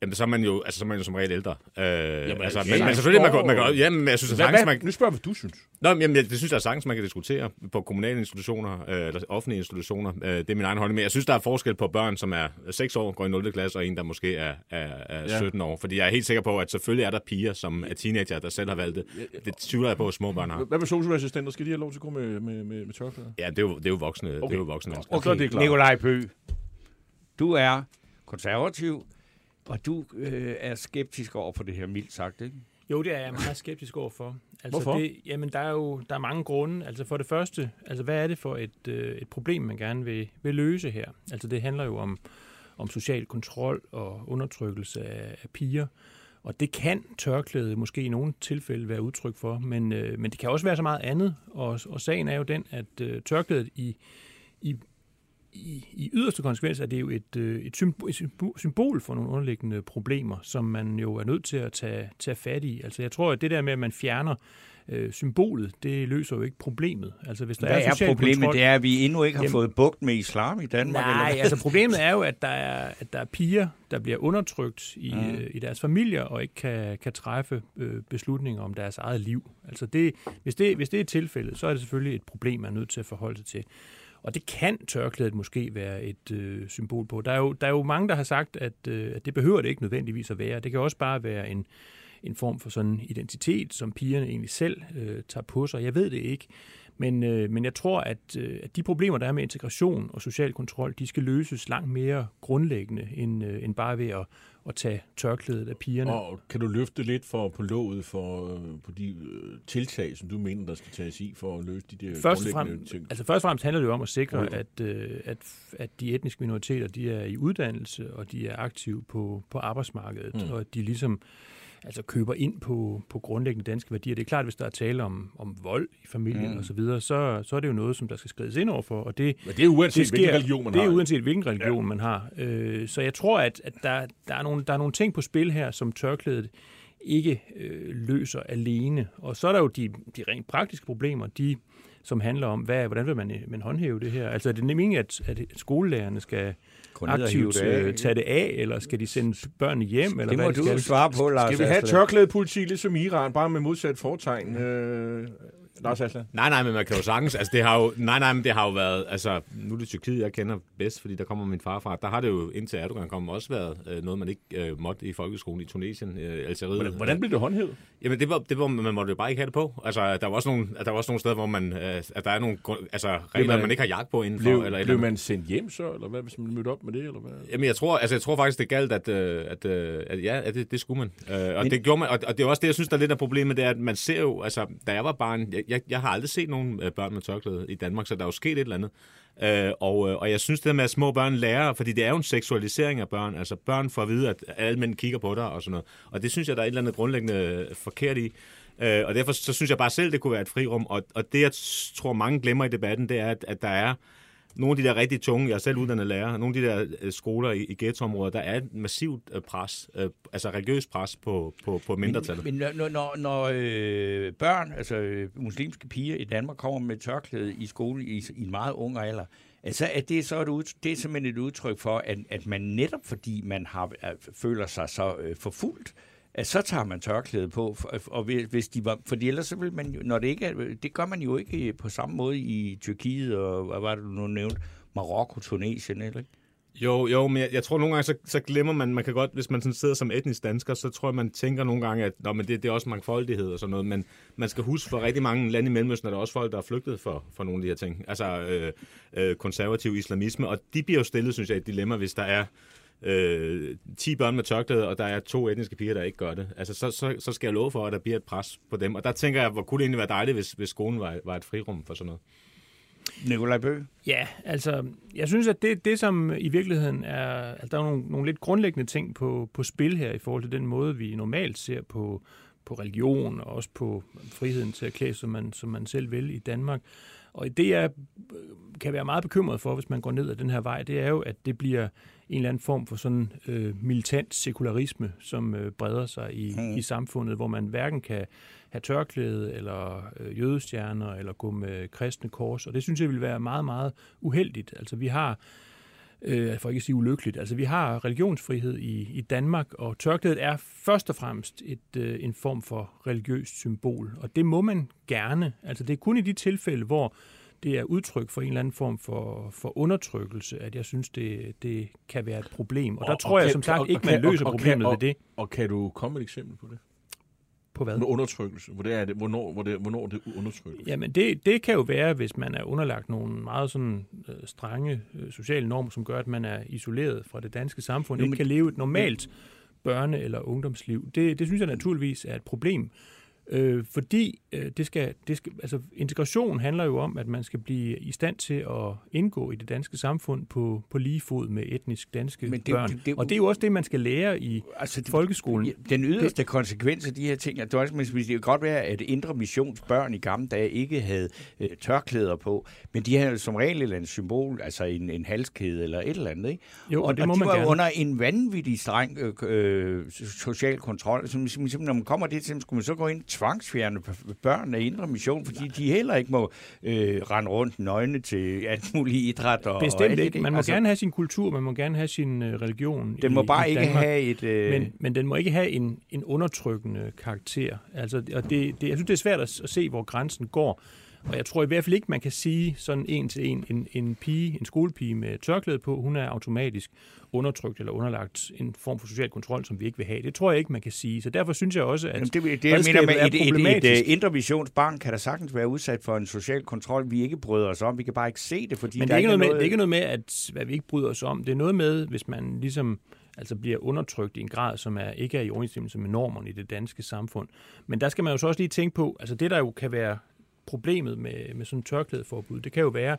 S5: Jamen, så er man jo, altså, så er man jo som regel ældre. Øh, jamen, altså,
S3: ja,
S5: men, men selvfølgelig, man kan, man kan, ja, men jeg synes, at
S3: Hvad,
S5: sagtens, man,
S3: nu spørger jeg, hvad du synes.
S5: Nå, men jamen, jeg, det synes jeg sagtens, man kan diskutere på kommunale institutioner, øh, eller offentlige institutioner. Øh, det er min egen holdning. Men jeg synes, der er forskel på børn, som er 6 år, går i 0. klasse, og en, der måske er, er, er
S3: Ja.
S5: 17 år. Fordi jeg er helt sikker på, at selvfølgelig er der piger, som er teenager, der selv har valgt det. Det tvivler jeg på, at små børn har.
S3: Hvad med socialassistenter? Skal de have lov til at gå med, med, med, med tørklæder?
S5: Ja, det er jo, det er jo voksne, okay. det er jo voksne mennesker.
S3: Okay, så er det klart.
S2: Nikolaj Bø, du er konservativ, og du øh, er skeptisk over for det her, mildt sagt, ikke?
S6: Jo, det er jeg meget skeptisk overfor. Altså
S3: Hvorfor?
S6: Det, jamen, der er jo der er mange grunde. Altså for det første, altså hvad er det for et, øh, et problem, man gerne vil, vil løse her? Altså det handler jo om, om social kontrol og undertrykkelse af, af piger. Og det kan tørklæde måske i nogle tilfælde være udtryk for, men, øh, men det kan også være så meget andet. Og, og sagen er jo den, at øh, tørklædet i, i, i, i yderste konsekvens er det jo et, øh, et symbol, et symbol- symbol for nogle underliggende problemer, som man jo er nødt til at tage, tage fat i. Altså jeg tror, at det der med, at man fjerner øh, symbolet, det løser jo ikke problemet. Altså hvis der
S2: Hvad
S6: er,
S2: er problemet?
S6: kontrol,
S2: Det er, at vi endnu ikke har
S6: Jamen-
S2: fået bugt med islam i Danmark.
S6: Nej,
S2: eller?
S6: altså problemet er jo, at der er, at der er piger, der bliver undertrykt i,
S2: Mm.
S6: øh, i deres familier og ikke kan, kan træffe øh, beslutninger om deres eget liv. Altså det, hvis, det, hvis det er tilfældet, så er det selvfølgelig et problem, man er nødt til at forholde sig til. Og det kan tørklædet måske være et øh, symbol på. Der er, jo, der er jo mange, der har sagt, at, øh, at det behøver det ikke nødvendigvis at være. Det kan også bare være en, en form for sådan identitet, som pigerne egentlig selv øh, tager på sig. Jeg ved det ikke. Men, øh, men jeg tror, at, øh, at de problemer, der er med integration og social kontrol, de skal løses langt mere grundlæggende, end, øh, end bare ved at, at tage tørklædet af pigerne.
S3: Og kan du løfte lidt for på låget for, øh, på de øh, tiltag, som du mener, der skal tages i for at løse de der
S6: Først
S3: grundlæggende
S6: fremmest,
S3: ting?
S6: altså først og fremmest handler det jo om at sikre,
S3: Okay.
S6: at, øh, at, at de etniske minoriteter de er i uddannelse, og de er aktive på, på arbejdsmarkedet,
S3: Mm.
S6: og at de ligesom altså køber ind på, på grundlæggende danske værdier. Det er klart, at hvis der er tale om, om vold i familien
S2: Mm.
S6: osv., så, så er det jo noget, som der skal skrides ind over for, og det,
S3: Men det er uanset,
S6: det sker,
S3: hvilken religion man
S6: det
S3: har.
S6: er uanset hvilken religion ja. man har. Øh, så jeg tror, at, at der, der, er nogle, der er nogle ting på spil her, som tørklædet ikke øh, løser alene. Og så er der jo de, de rent praktiske problemer, de som handler om, hvad, hvordan vil man, man håndhæve det her? Altså er det meningen, at, at skolelærerne skal
S2: Gå
S6: aktivt
S2: det af,
S6: øh, tage det af, eller skal de sende børnene hjem? Eller
S2: Det
S6: hvad
S2: må
S6: de
S2: du
S6: skal?
S2: svare på, Lars
S3: Skal vi have et
S2: Aslan.
S3: tørklædepoliti ligesom Iran, bare med modsat foretegn? Øh, Lars Aslan?
S5: Nej, nej, men man kan jo sagtens, altså det har jo, nej, nej, men det har jo været, altså nu er det Tyrkiet, jeg kender bedst, fordi der kommer min far fra. Der har det jo indtil Erdogan kom også været øh, noget, man ikke øh, måtte i folkeskolen i Tunesien, øh, Algeriet.
S3: Hvordan, hvordan blev det håndhævet?
S5: Jamen, det var, det var, man måtte jo bare ikke have det på. Altså, der var også nogle, der var også nogle steder, hvor man, øh, at der er nogle altså, regler,
S3: man-
S5: man, ikke har jagt på indenfor.
S3: Blev,
S5: eller, eller
S3: blev man sendt hjem så, eller hvad, hvis man mødte op med det? Eller hvad?
S5: Jamen, jeg tror, altså, jeg tror faktisk, det galt, at, øh, at, øh, at ja, at det, det skulle man. Øh, og, det gjorde man og, og det er også det, jeg synes, der er lidt af problemet, det er, at man ser jo, altså, da jeg var barn, jeg, Øh, jeg, jeg har aldrig set nogen øh, børn med tørklæde i Danmark, så der er jo sket et eller andet. Øh, og, øh, og jeg synes det der med, at små børn lærer, fordi det er jo en seksualisering af børn, altså børn får at vide, at alle mænd kigger på dig og sådan noget. Og det synes jeg, der er et eller andet grundlæggende forkert i. Øh, og derfor så synes jeg bare selv, det kunne være et frirum. Og, og det, jeg tror, mange glemmer i debatten, det er, at, at der er nogle af de der rigtig tunge, jeg er selv uddannet lærer, nogle af de der øh, skoler i, i ghettoområder, der er et massivt øh, pres, øh, altså religiøst pres på, på, på mindretallet.
S2: Men, men når, når, når øh, børn, altså øh, muslimske piger i Danmark, kommer med tørklæde i skole i, i en meget ung alder, altså er det så et ud, det er simpelthen et udtryk for, at, at man netop fordi man har, er, føler sig så øh, forfulgt, at så tager man tørklæde på, og hvis de var, fordi ellers så vil man jo, når det ikke er, det gør man jo ikke på samme måde i Tyrkiet, og hvad var det, du nu nævnte, Marokko, Tunesien, eller ikke?
S5: Jo, jo, men jeg, jeg tror nogle gange, så, så glemmer man, man kan godt, hvis man sådan sidder som etnisk dansker, så tror jeg, man tænker nogle gange, at Nå, men det, det er også mangfoldighed og sådan noget, men man skal huske, for rigtig mange lande i Mellemøsten er der også folk, der er flygtet for, for nogle af de her ting. Altså øh, øh, konservativ islamisme, og de bliver jo stillet, synes jeg, et dilemma, hvis der er øh, 10 børn med tørklæde, og der er to etniske piger, der ikke gør det. Altså, så, så, så skal jeg love for, at der bliver et pres på dem. Og der tænker jeg, hvor kunne det egentlig være dejligt, hvis, hvis skolen var, var et frirum for sådan noget.
S2: Nikolaj Bø?
S6: Ja, altså, jeg synes, at det, det som i virkeligheden er, altså, der er nogle, nogle lidt grundlæggende ting på, på spil her i forhold til den måde, vi normalt ser på, på religion og også på friheden til at klæde, som man, som man selv vil i Danmark. Og det jeg kan være meget bekymret for, hvis man går ned ad den her vej, det er jo, at det bliver en eller anden form for sådan øh, militant sekularisme, som øh, breder sig i, mm. i samfundet, hvor man hverken kan have tørklæde eller øh, jødestjerner eller gå med kristne kors. Og det synes jeg vil være meget, meget uheldigt. Altså vi har øh, for ikke at sige ulykkeligt. Altså, vi har religionsfrihed i, i Danmark, og tørklædet er først og fremmest et, øh, en form for religiøst symbol, og det må man gerne. Altså, det er kun i de tilfælde, hvor det er udtryk for en eller anden form for, for undertrykkelse, at jeg synes, det, det kan være et problem. Og, og der tror og jeg kan, som sagt og, ikke, man løser og, problemet og, ved det.
S3: Og kan du komme et eksempel på det?
S6: På hvad?
S3: Med undertrykkelse. Hvor det er det, hvornår, hvor det, hvornår det undertrykkelse?
S6: Jamen, det, det kan jo være, hvis man er underlagt nogle meget sådan øh, strenge øh, sociale normer, som gør, at man er isoleret fra det danske samfund, jo, men, ikke kan leve et normalt børne- eller ungdomsliv. Det, det synes jeg naturligvis er et problem. Øh, fordi øh, det skal, det skal, altså integration handler jo om, at man skal blive i stand til at indgå i det danske samfund på, på lige fod med etnisk danske Men det, børn. Det, det, og det er jo også det, man skal lære i altså, det, folkeskolen.
S2: Den yderste det, konsekvens af de her ting, at det, også, det kan godt være, at indre missionsbørn i gamle dage ikke havde øh, tørklæder på, men de havde som regel et eller andet symbol, altså en, en halskæde eller et eller andet. Ikke?
S6: Jo, og,
S2: og
S6: det må
S2: og de
S6: man
S2: var
S6: gerne.
S2: under en vanvittig streng øh, øh, social kontrol. Så, så, når man kommer det til, skulle man så gå ind tvangsfjerne børn af indre mission, fordi de heller ikke må øh, rende rundt nøgne til alt muligt idræt. Og,
S6: Bestemt
S2: og
S6: ikke. Man må altså, gerne have sin kultur, man må gerne have sin øh, religion
S2: Den må
S6: i,
S2: bare
S6: i
S2: ikke
S6: Danmark,
S2: have et... Øh...
S6: Men, men den må ikke have en, en undertrykkende karakter. Altså, og det, det, jeg synes, det er svært at, at se, hvor grænsen går. Og jeg tror i hvert fald ikke, man kan sige sådan en til en, en, en pige, en skolepige med tørklæde på, hun er automatisk undertrykt eller underlagt en form for social kontrol, som vi ikke vil have. Det tror jeg ikke, man kan sige. Så derfor synes jeg også, at
S2: Jamen det, det jeg mener med, et, et, et, et intervisionsbarn kan da sagtens være udsat for en social kontrol, vi ikke bryder os om. Vi kan bare ikke se det, fordi
S6: Men det er, ikke
S2: noget
S6: noget med,
S2: med,
S6: det er ikke noget med, at hvad vi ikke bryder os om. Det er noget med, hvis man ligesom altså bliver undertrykt i en grad, som er, ikke er i overensstemmelse med normerne i det danske samfund. Men der skal man jo så også lige tænke på, altså det der jo kan være problemet med, med sådan en tørklædeforbud, det kan jo være,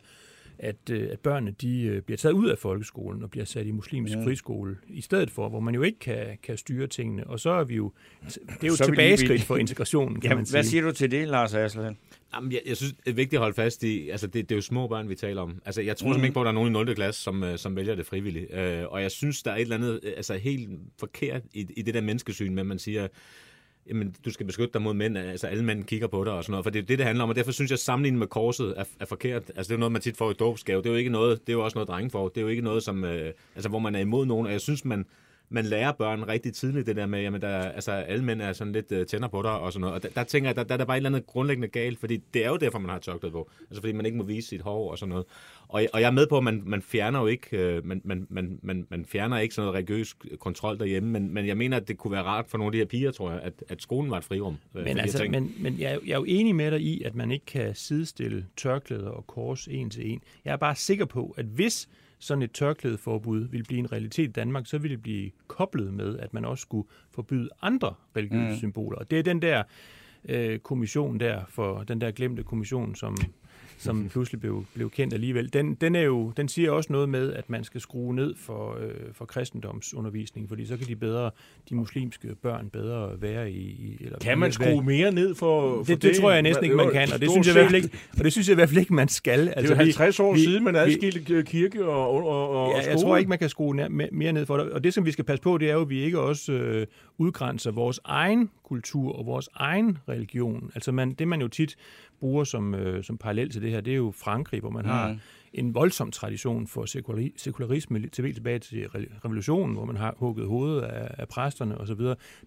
S6: at, øh, at børnene de øh, bliver taget ud af folkeskolen og bliver sat i muslimsk
S2: Ja.
S6: friskole i stedet for, hvor man jo ikke kan, kan styre tingene. Og så er vi jo, det er jo
S2: Så vi
S6: tilbageskridt
S2: vildt.
S6: for integrationen, kan
S2: Jamen,
S6: man sige.
S2: hvad siger du til det, Lars Aslan?
S5: Jamen, jeg, jeg synes, det er vigtigt at holde fast i, altså det, det er jo små børn, vi taler om. Altså, jeg tror
S2: Mhm.
S5: simpelthen ikke på, at der er nogen i 0. klasse, som, øh, som vælger det frivilligt. Øh, og jeg synes, der er et eller andet altså, helt forkert i, i det der menneskesyn, med at man siger, jamen, du skal beskytte dig mod mænd, altså alle mænd kigger på dig og sådan noget, for det er det, det handler om, og derfor synes jeg, at sammenligningen med korset er, er forkert. Altså, det er noget, man tit får i dåbsgave. Det er jo ikke noget, det er jo også noget, drenge får. Det er jo ikke noget, som, øh, altså, hvor man er imod nogen, og jeg synes, man, man lærer børn rigtig tidligt det der med, jamen der, altså alle mænd er sådan lidt uh, tænder på dig og sådan noget. Og der, der tænker jeg, der, der er der bare et eller andet grundlæggende galt, fordi det er jo derfor, man har tørklæde på. Altså fordi man ikke må vise sit hår og sådan noget. Og, jeg- og jeg er med på, at man, man fjerner jo ikke, øh, man, man, man, man, man fjerner ikke sådan noget religiøs kontrol derhjemme, men, men jeg mener, at det kunne være rart for nogle af de her piger, tror jeg, at, at skolen var et frirum. de
S6: Men, altså, men, men jeg, er jo- jeg er jo enig med dig i, at man ikke kan sidestille tørklæder og kors en til en. Jeg er bare sikker på, at hvis sådan et tørklædeforbud ville blive en realitet i Danmark, så ville det blive koblet med, at man også skulle forbyde andre religiøse mm. symboler. Og det er den der øh, kommission der, for den der glemte kommission, som, som pludselig blev, blev kendt alligevel, den, den, er jo, den siger også noget med, at man skal skrue ned for, øh, for kristendomsundervisning, fordi så kan de bedre, de muslimske børn bedre være i... i eller
S3: Kan man skrue mere ned for, for
S6: det, det, tror jeg næsten ikke, man kan, og det synes jeg i hvert fald ikke, og det synes jeg i hvert fald ikke, man skal.
S3: Det er jo 50 år
S6: vi-
S3: siden, man adskilte kirke og, og, og, og
S6: Ja, jeg
S3: skole.
S6: tror ikke, man kan skrue mere ned for det. Og det, som vi skal passe på, det er jo, at vi ikke også øh, udgrænser vores egen kultur og vores egen religion. Altså man, det, man jo tit bruger som, øh, som parallel til det her, det er jo Frankrig, hvor man har
S2: Mm.
S6: en voldsom tradition for sekulari- sekularisme, lidt til tilbage til re- revolutionen, hvor man har hugget hovedet af, af præsterne osv.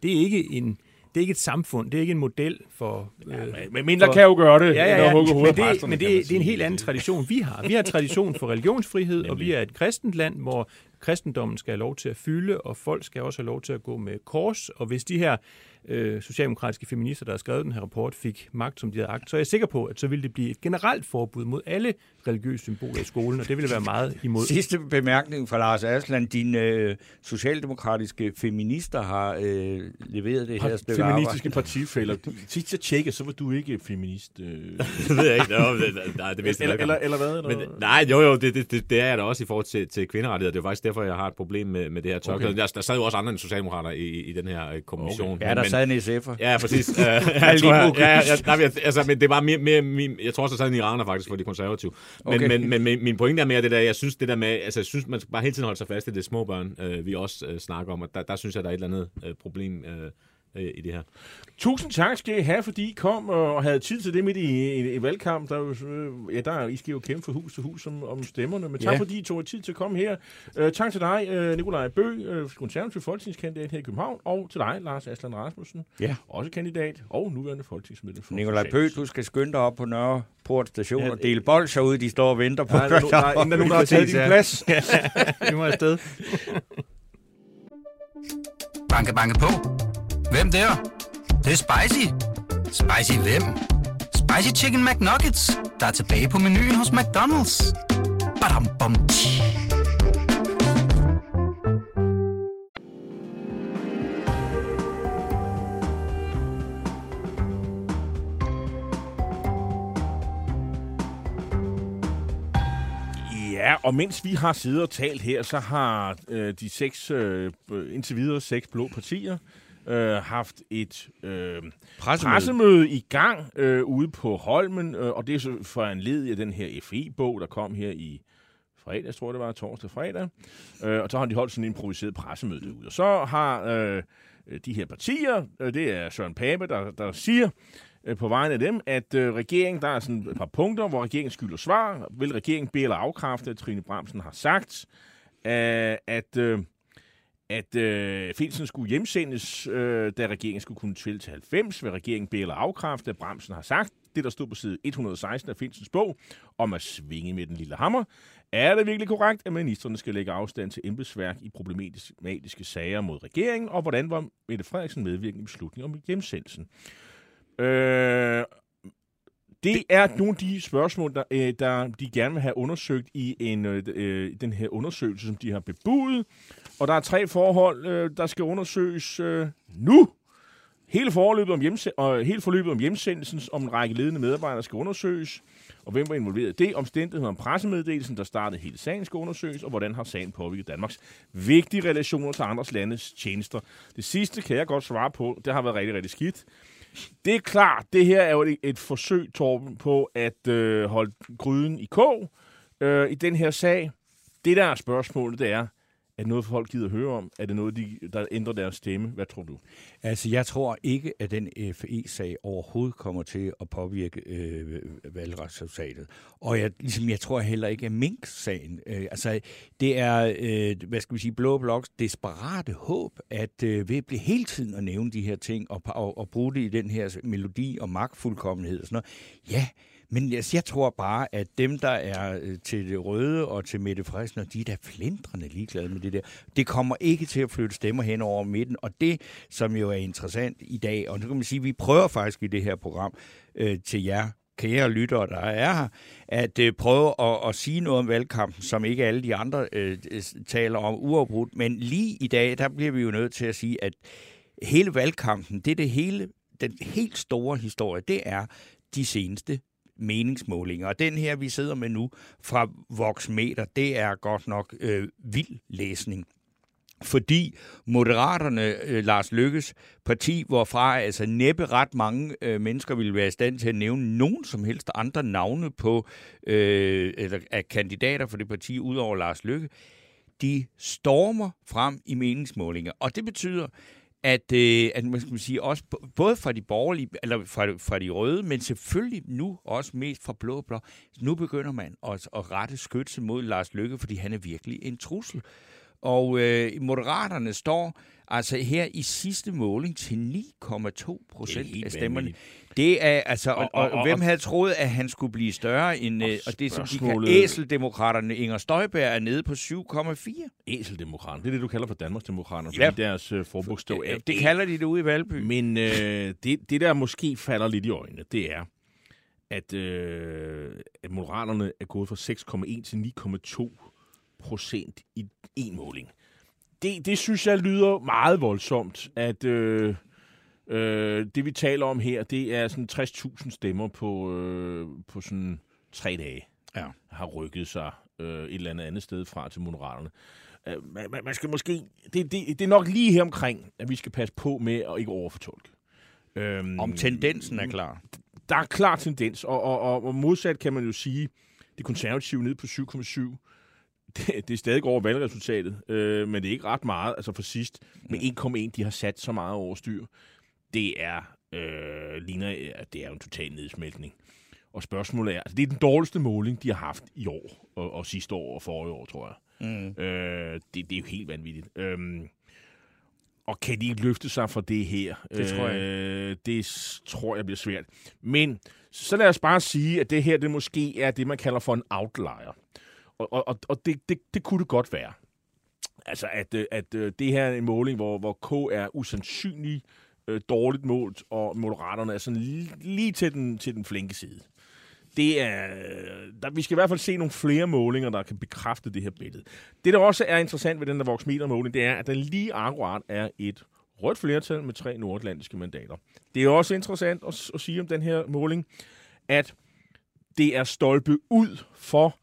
S6: Det er ikke en det er ikke et samfund, det er ikke en model for... Øh,
S3: Men mindre kan jo gøre det,
S6: Ja, ja, ja.
S3: hugge hovedet
S6: Men, det, men det, det er en helt anden tradition, vi har. Vi har tradition for religionsfrihed, og vi er et kristent land, hvor kristendommen skal have lov til at fylde, og folk skal også have lov til at gå med kors. Og hvis de her øh, socialdemokratiske feminister, der har skrevet den her rapport, fik magt, som de havde agt, så er jeg sikker på, at så ville det blive et generelt forbud mod alle religiøse symboler i skolen, og det ville være meget imod.
S2: Sidste bemærkning fra Lars Aslan. Dine øh, socialdemokratiske feminister har øh, leveret det her stykke
S3: Feministiske partifælder. Sidst jeg tjekkede, så var du ikke feminist. Øh. [LAUGHS]
S5: det ved jeg ikke. Nå, det, nej, det vidste jeg
S3: eller,
S5: ikke.
S3: eller, eller hvad?
S5: Men,
S3: Eller?
S5: nej, jo jo, det, det, det, det er jeg da også i forhold til, til kvinderettigheder. Det er faktisk derfor, jeg har et problem med, med det her tørklæde.
S3: Okay.
S5: Okay. Der, der sad jo også andre end socialdemokrater i, i den her øh, kommission.
S2: Ja, der
S5: men,
S2: taget en SF'er.
S5: Ja, præcis. Uh, [LAUGHS] jeg, tror, jeg, ja, ja, nej, jeg, altså, men det var mere, mere min, jeg tror også, at taget en iraner faktisk for de konservative. Men,
S2: Okay.
S5: men, men, men, min pointe er mere det der, jeg synes det der med, altså jeg synes, man skal bare hele tiden holde sig fast i det små børn, øh, vi også øh, snakker om, og der, der synes jeg, der er et eller andet øh, problem øh, øh, i det her.
S3: Tusind tak skal I have, fordi I kom og havde tid til det midt i, i, i valgkamp. Der, er jo, øh, ja, der er, I skal jo kæmpe for hus til hus om, om stemmerne. Men tak
S2: Ja.
S3: fordi I tog tid til at komme her. Uh, tak til dig, uh, Nikolaj Bø, uh, konservativ folketingskandidat her i København. Og til dig, Lars Aslan Rasmussen,
S2: Ja.
S3: også kandidat og nuværende folketingsmedlem. for
S2: Nikolaj
S3: Socialdemokratiet.
S2: du skal skynde dig op på Nørre Port Station
S3: Ja,
S2: og dele bolcher ud, de står og venter på
S3: Der er, der, er, der er nogen, der har taget din plads. [LAUGHS]
S6: Vi må afsted.
S7: Banke, banke på. Hvem der? Det, er spicy. Spicy hvem? Spicy Chicken McNuggets, der er tilbage på menuen hos McDonald's. Badum, bom, tji.
S3: Ja, og mens vi har siddet og talt her, så har øh, de seks, øh, indtil videre seks blå partier, øh, haft et øh,
S2: Pressemøde.
S3: pressemøde i gang øh, ude på Holmen, øh, og det er så for en led af den her FI-bog, der kom her i fredags, tror jeg det var, torsdag fredag. Øh, og så har de holdt sådan en improviseret pressemøde derude. Og så har øh, de her partier, øh, det er Søren Pape, der, der siger øh, på vegne af dem, at øh, regeringen, der er sådan et par punkter, hvor regeringen skylder svar. Vil regeringen bede eller afkræfte, at Trine Bramsen har sagt, øh, at... Øh, at øh, Finsen skulle hjemsendes, øh, da regeringen skulle kunne tælle til 90, vil regeringen bede eller afkræfte, at Bremsen har sagt, det der stod på side 116 af Finsens bog, om at svinge med den lille hammer. Er det virkelig korrekt, at ministerne skal lægge afstand til embedsværk i problematiske sager mod regeringen, og hvordan var Mette Frederiksen medvirkende i beslutningen om hjemsendelsen? Øh, det er nogle af de spørgsmål, der, øh, der de gerne vil have undersøgt i en, øh, øh, den her undersøgelse, som de har bebudet. Og der er tre forhold, øh, der skal undersøges øh, nu. Hele, forløbet om hjemse- og hele forløbet om hjemsendelsen, om en række ledende medarbejdere skal undersøges, og hvem var involveret i det. Omstændigheder om pressemeddelelsen, der startede hele sagen, skal undersøges, og hvordan har sagen påvirket Danmarks vigtige relationer til andres landes tjenester. Det sidste kan jeg godt svare på. Det har været rigtig, rigtig skidt. Det er klart, det her er jo et, et forsøg, Torben, på at øh, holde gryden i kog øh, i den her sag. Det der er spørgsmålet, det er, er det noget, folk gider høre om? Er det noget, de, der ændrer deres stemme? Hvad tror du?
S2: Altså, jeg tror ikke, at den FE-sag overhovedet kommer til at påvirke øh, valgretsresultatet. Og jeg, ligesom, jeg tror heller ikke, at Mink-sagen, øh, altså, det er, øh, hvad skal vi sige, Blå Bloks desperate håb, at øh, ved at blive hele tiden at nævne de her ting, og, og, og bruge det i den her melodi og magtfuldkommenhed og sådan noget. Ja, men altså, jeg tror bare, at dem, der er øh, til det røde og til Mette Frederiksen, de er da flindrende ligeglade med det der. Det kommer ikke til at flytte stemmer hen over midten, og det, som jo er interessant i dag, og nu kan man sige, at vi prøver faktisk i det her program øh, til jer, kære lyttere, der er her, at øh, prøve at, at sige noget om valgkampen, som ikke alle de andre øh, taler om uafbrudt. Men lige i dag, der bliver vi jo nødt til at sige, at hele valgkampen, det er det hele, den helt store historie, det er de seneste meningsmålinger. Og den her, vi sidder med nu fra Voxmeter, det er godt nok øh, vild læsning. Fordi Moderaterne, øh, Lars Lykkes parti, hvorfra altså næppe ret mange øh, mennesker ville være i stand til at nævne nogen som helst andre navne på øh, eller af kandidater for det parti, udover Lars Lykke, de stormer frem i meningsmålinger. Og det betyder, at, øh, at man skal sige, også både fra de borgerlige, eller fra, fra de røde, men selvfølgelig nu også mest fra blå blå, nu begynder man at, at rette skytse mod Lars Lykke, fordi han er virkelig en trussel. Og øh, Moderaterne står altså her i sidste måling til 9,2 procent af stemmerne.
S3: vanvittigt.
S2: Det er altså, og,
S3: Og-
S2: og,
S3: og-
S2: og,
S3: og-
S2: hvem havde troet, at han skulle blive større end, øh, og det som de kan, æseldemokraterne Inger Støjberg er nede på 7,4.
S3: Æseldemokraterne. Det er det, du kalder for Danmarksdemokraterne,
S2: Ja.
S3: fordi deres øh, forbogstav er
S2: Det kalder de det ude i Valby.
S3: Men øh, det, det, der måske falder lidt i øjnene, det er, at, øh, at Moderaterne er gået fra 6,1 til 9,2 procent i en måling. Det, det synes jeg lyder meget voldsomt, at øh, øh, det vi taler om her, det er sådan 60.000 stemmer på, øh, på sådan tre dage,
S2: Ja.
S3: har rykket sig øh, et eller andet andet sted fra til Moderaterne. Øh, man, man- skal måske... Det, det, det er nok lige her omkring, at vi skal passe på med at ikke overfortolke. Øhm,
S2: Om tendensen er klar.
S3: der er klar tendens, og, og, og, og modsat kan man jo sige, det konservative ned på 7,7, [LAUGHS] det, det er stadig over valgresultatet, øh, men det er ikke ret meget, altså for sidst, med 1,1, de har sat så meget over styr. Det er, øh, ligner, at det er jo en total nedsmeltning. Og spørgsmålet er, altså det er den dårligste måling, de har haft i år, og, og sidste år og forrige år, tror jeg.
S2: Mm.
S3: Øh, det, det er jo helt vanvittigt. Øhm, og kan de ikke løfte sig fra det her?
S2: Det tror jeg.
S3: Øh, det tror jeg bliver svært. Men så lad os bare sige, at det her det måske er det, man kalder for en outlier. Og, og, og, det, det, det kunne det godt være. Altså, at, øh, at øh, det her er en måling, hvor, hvor K er usandsynligt øh, dårligt målt, og Moderaterne er sådan lige, lige til, den, til den flinke side. Det er, øh, der, vi skal i hvert fald se nogle flere målinger, der kan bekræfte det her billede. Det, der også er interessant ved den der voksmetermåling, det er, at der lige akkurat er et rødt flertal med tre nordatlantiske mandater. Det er også interessant at, at sige om den her måling, at det er stolpe ud for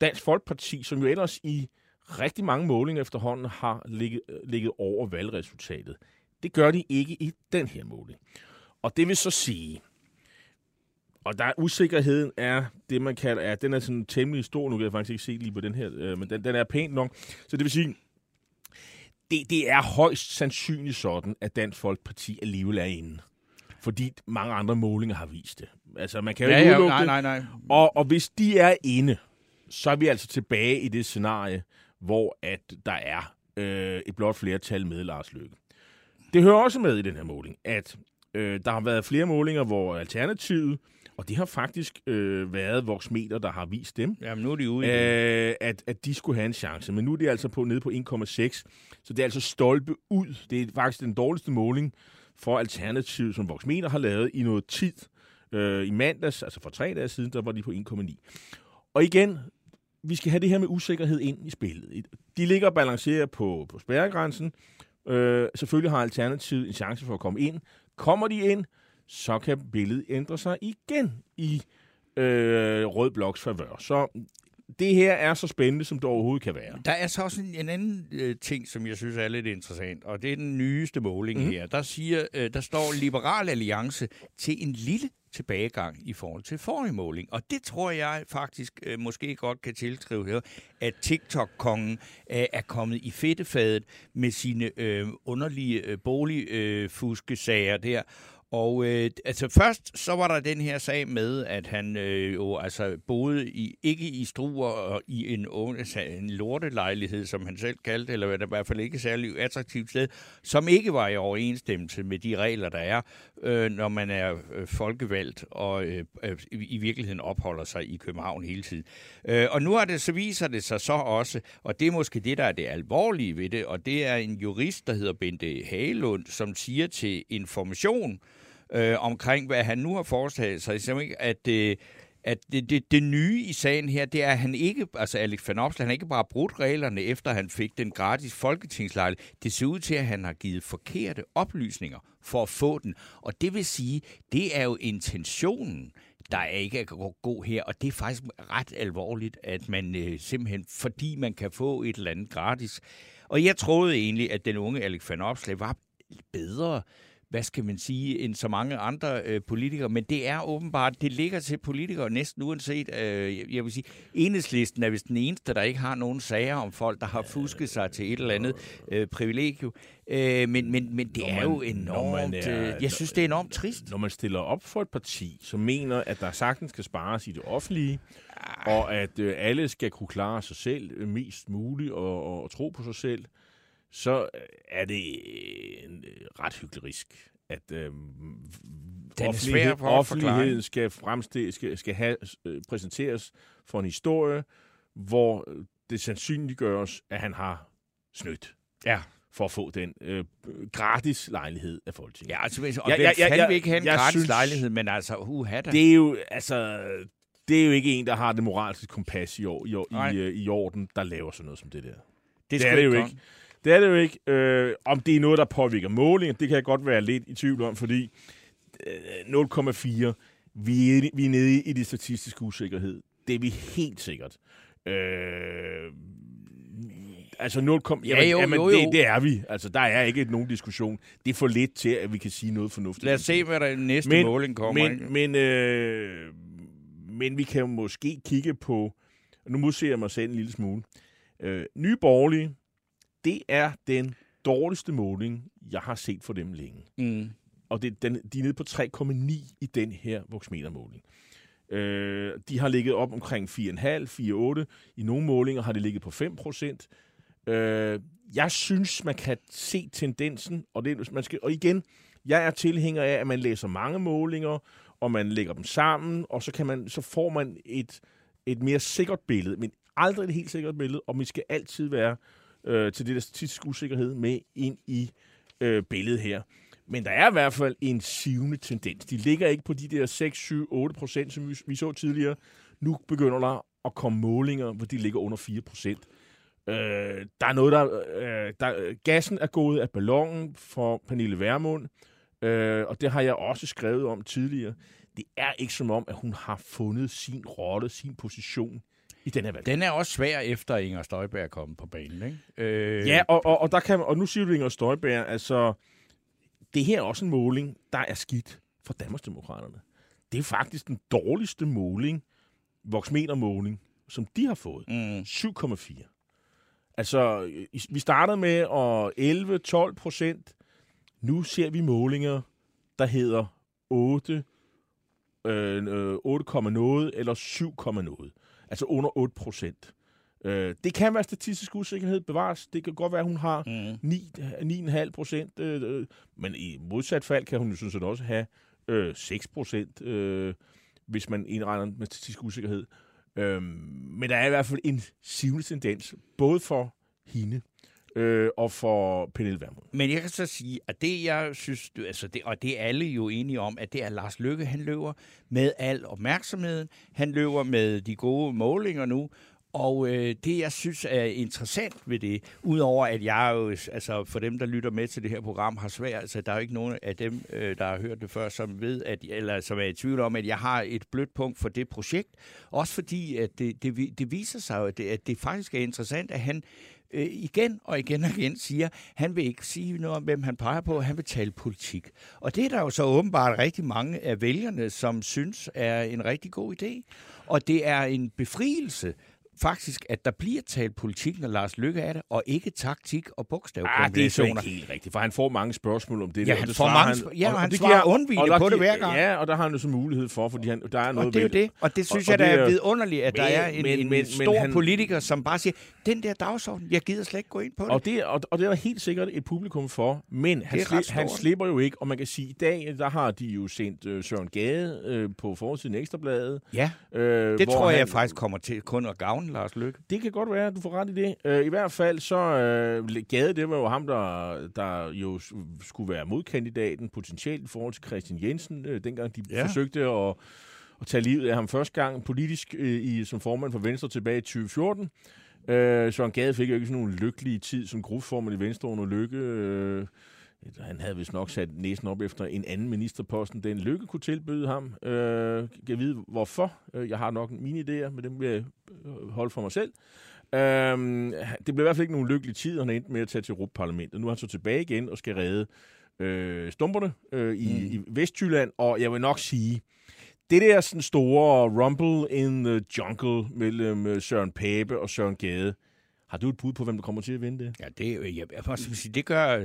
S3: Dansk Folkeparti, som jo ellers i rigtig mange målinger efterhånden har ligget, øh, ligget over valgresultatet. Det gør de ikke i den her måling. Og det vil så sige, og der er usikkerheden er det, man kalder, er, den er sådan temmelig stor, nu kan jeg faktisk ikke se lige på den her, øh, men den, den er pænt nok. Så det vil sige, det, det er højst sandsynligt sådan, at Dansk Folkeparti alligevel er inde. Fordi mange andre målinger har vist det. Altså, man kan jo
S2: Ja,
S3: ikke
S2: ja,
S3: udelukke
S2: nej, nej, nej.
S3: Og, og hvis de er inde, så er vi altså tilbage i det scenarie, hvor at der er øh, et blot flertal med Lars Løkke. Det hører også med i den her måling, at øh, der har været flere målinger, hvor Alternativet, og det har faktisk øh, været Voxmeter, der har vist dem,
S2: Jamen, nu er de ude i
S3: øh, at, at de skulle have en chance. Men nu er det altså på, nede på 1,6, så det er altså stolpe ud. Det er faktisk den dårligste måling for Alternativet, som Voxmeter har lavet i noget tid. Øh, I mandags, altså for tre dage siden, der var de på 1,9. Og igen, vi skal have det her med usikkerhed ind i spillet. De ligger og balancerer på, på spærregrænsen. Øh, selvfølgelig har Alternativet en chance for at komme ind. Kommer de ind, så kan billedet ændre sig igen i øh, Rød Bloks favør. Så det her er så spændende, som det overhovedet kan være.
S2: Der er så også en, en anden øh, ting, som jeg synes er lidt interessant, og det er den nyeste måling mm. her. Der, siger, øh, der står Liberal Alliance til en lille tilbagegang i forhold til forrige måling. Og det tror jeg faktisk øh, måske godt kan tilskrive her, at TikTok-kongen øh, er kommet i fedtefadet med sine øh, underlige øh, boligfuskesager øh, der. Og øh, altså først så var der den her sag med, at han øh, jo altså boede i, ikke i Struer og i en, altså, en lortelejlighed, som han selv kaldte, eller i hvert fald ikke særlig attraktivt sted, som ikke var i overensstemmelse med de regler, der er, øh, når man er øh, folkevalgt og øh, øh, i i virkeligheden opholder sig i København hele tiden. Øh, og nu er det, så viser det sig så også, og det er måske det, der er det alvorlige ved det, og det er en jurist, der hedder Bente Hagelund, som siger til Information, øh, omkring, hvad han nu har foretaget sig, simpelthen, at, øh, at det, det, det nye i sagen her, det er, at han ikke, altså Alex Van Opsla, han ikke bare brudt reglerne, efter han fik den gratis folketingslejlighed. Det ser ud til, at han har givet forkerte oplysninger for at få den. Og det vil sige, det er jo intentionen, der er ikke er god her, og det er faktisk ret alvorligt, at man øh, simpelthen, fordi man kan få et eller andet gratis. Og jeg troede egentlig, at den unge Alex Van Opslag var bedre hvad skal man sige, end så mange andre øh, politikere. Men det er åbenbart, det ligger til politikere næsten uanset, øh, jeg vil sige, enhedslisten er vist den eneste, der ikke har nogen sager om folk, der har fusket sig til et eller andet øh, privilegium. Øh, men, men, men det
S3: Når
S2: er
S3: man-
S2: jo enormt,
S3: man er-
S2: øh, jeg synes, det er enormt trist.
S3: Når man stiller op for et parti, som mener, at der sagtens skal spares i det offentlige, og at øh, alle skal kunne klare sig selv øh, mest muligt og, og, og tro på sig selv, så øh, er det øh, en, øh, ret hyggelig at øh,
S2: er svær for
S3: offentligheden skal, fremste, skal, skal have, øh, præsenteres for en historie, hvor det sandsynliggøres, at han har snydt
S2: Ja.
S3: for at få den øh, gratis lejlighed af Folketinget.
S2: Ja, altså, og
S3: Ja,
S2: ja,
S3: ja,
S2: ja, vil ikke have en gratis
S3: synes-
S2: lejlighed, men altså, uha da.
S3: Det er jo, altså, det er jo ikke en, der har det moralske kompas i, år, i, i, i orden, der laver sådan noget som det der.
S2: det,
S3: det er det jo ikke. Det er det jo ikke. Øh, om det er noget, der påvirker målingen, det kan jeg godt være lidt i tvivl om, fordi øh, 0,4, vi er, vi er nede i det statistiske usikkerhed. Det er vi helt sikkert. Øh, altså 0, kom,
S2: Ja,
S3: jamen,
S2: jo,
S3: jamen,
S2: jo, jo.
S3: Det, det er vi. Altså, der er ikke nogen diskussion. Det er for lidt til, at vi kan sige noget fornuftigt.
S2: Lad os se, hvad der næste
S3: Men-
S2: måling kommer. ikke?
S3: Men, men, øh, men vi kan jo måske kigge på, nu modser jeg mig selv en lille smule. Øh, Nye Borgerlige, det er den dårligste måling, jeg har set for dem længe.
S2: Mm.
S3: Og det, den, de er nede på 3,9 i den her voksmetermåling. Øh, de har ligget op omkring 4,5, 4,8. I nogle målinger har det ligget på 5 procent. Øh, jeg synes, man kan se tendensen, og, det, man skal, og igen, jeg er tilhænger af, at man læser mange målinger, og man lægger dem sammen, og så, kan man, så får man et, et mere sikkert billede, men aldrig et helt sikkert billede, og vi skal altid være øh, til det der statistiske usikkerhed med ind i øh, billedet her. Men der er i hvert fald en sivende tendens. De ligger ikke på de der 6, 7, 8 procent, som vi, vi så tidligere. Nu begynder der at komme målinger, hvor de ligger under 4 procent. Øh, der er noget, der, øh, der... Gassen er gået af ballonen for Pernille Vermund, øh, og det har jeg også skrevet om tidligere. Det er ikke som om, at hun har fundet sin rolle, sin position i den her valg.
S2: Den er også svær, efter Inger Støjberg er kommet på banen, ikke? Øh,
S3: Ja, og, og, og, der kan, og nu siger du Inger Støjberg, altså, det her er også en måling, der er skidt for Danmarksdemokraterne. Det er faktisk den dårligste måling, voksmetermåling, som de har fået.
S2: Mm.
S3: 7,4. Altså, vi startede med at 11-12 procent. Nu ser vi målinger, der hedder 8, øh, øh, 8, noget eller 7, noget. Altså under 8 procent. Øh, det kan være statistisk usikkerhed bevares. Det kan godt være, at hun har
S2: Mm.
S3: 9, 9,5 procent. Øh, øh, men i modsat fald kan hun jo sådan set også have øh, 6 procent, øh, hvis man indregner med statistisk usikkerhed. Øh, men der er i hvert fald en sivende tendens, både for hende øh, og for Pernille Vermund.
S2: Men jeg kan så sige, at det, jeg synes, altså det, og det er alle jo enige om, at det er Lars Lykke, han løber med al opmærksomheden. Han løber med de gode målinger nu. Og øh, det, jeg synes er interessant ved det, udover at jeg jo, altså for dem, der lytter med til det her program, har svært, altså der er jo ikke nogen af dem, øh, der har hørt det før, som ved, at, eller som er i tvivl om, at jeg har et blødt punkt for det projekt. Også fordi, at det, det, det viser sig jo, at det, at det faktisk er interessant, at han øh, igen og igen og igen siger, han vil ikke sige noget om, hvem han peger på, han vil tale politik. Og det er der jo så åbenbart rigtig mange af vælgerne, som synes er en rigtig god idé. Og det er en befrielse faktisk, at der bliver talt politik, når Lars Lykke er det, og ikke taktik og
S3: Ah, det er så
S2: bogstavkombinationer.
S3: ikke helt rigtigt, for han får mange spørgsmål om det.
S2: Ja,
S3: der, og
S2: han
S3: det
S2: får mange sp- ja, og han
S3: det
S2: svarer undvigende
S3: og der
S2: på det hver gang.
S3: Ja, og der har han jo så mulighed for, fordi han, der er noget
S2: Og det er jo det, og det synes
S3: Og-
S2: og,
S3: og
S2: jeg, der er
S3: er-
S2: vidunderligt, at der
S3: Men-
S2: er en,
S3: men-
S2: en
S3: men- men
S2: stor
S3: han-
S2: politiker, som bare siger, den der dagsorden, jeg gider slet ikke gå ind på det.
S3: Og det, og, og det er der helt sikkert et publikum for, men han, sli, han slipper jo ikke, og man kan sige, i dag, der har de jo sendt øh, Søren Gade øh, på forsiden Ekstrabladet.
S2: ja,
S3: Øh,
S2: det tror jeg
S3: han-
S2: faktisk kommer til kun at gavne Lars Lykke.
S3: Det kan godt være, at du får ret i det. Øh, I hvert fald så, øh, Gade, det var jo ham, der, der jo skulle være modkandidaten potentielt i forhold til Christian Jensen, øh, dengang de
S2: Ja.
S3: forsøgte at, at tage livet af ham første gang politisk øh, i, som formand for Venstre tilbage i 2014. Øh, Søren Gade fik jo ikke sådan nogen lykkelig tid som gruppeformand i Venstre under Lykke. Øh, han havde vist nok sat næsen op efter en anden ministerposten, den Lykke kunne tilbyde ham. Øh, jeg vide hvorfor. Øh, Jeg har nok mine idéer, men dem vil jeg øh, holde for mig selv. Øhm, det blev i hvert fald ikke nogen lykkelig tid, og han endte med at tage til Europaparlamentet. Nu er han så tilbage igen og skal redde øh, stumperne øh, i, mm. i Vestjylland, og jeg vil nok sige, det der sådan store rumble in the jungle mellem øh, Søren Pape og Søren Gade, har du et bud på, hvem der kommer til at vinde det?
S2: Ja, det, er jo- jeg, jeg sige, det gør, øh,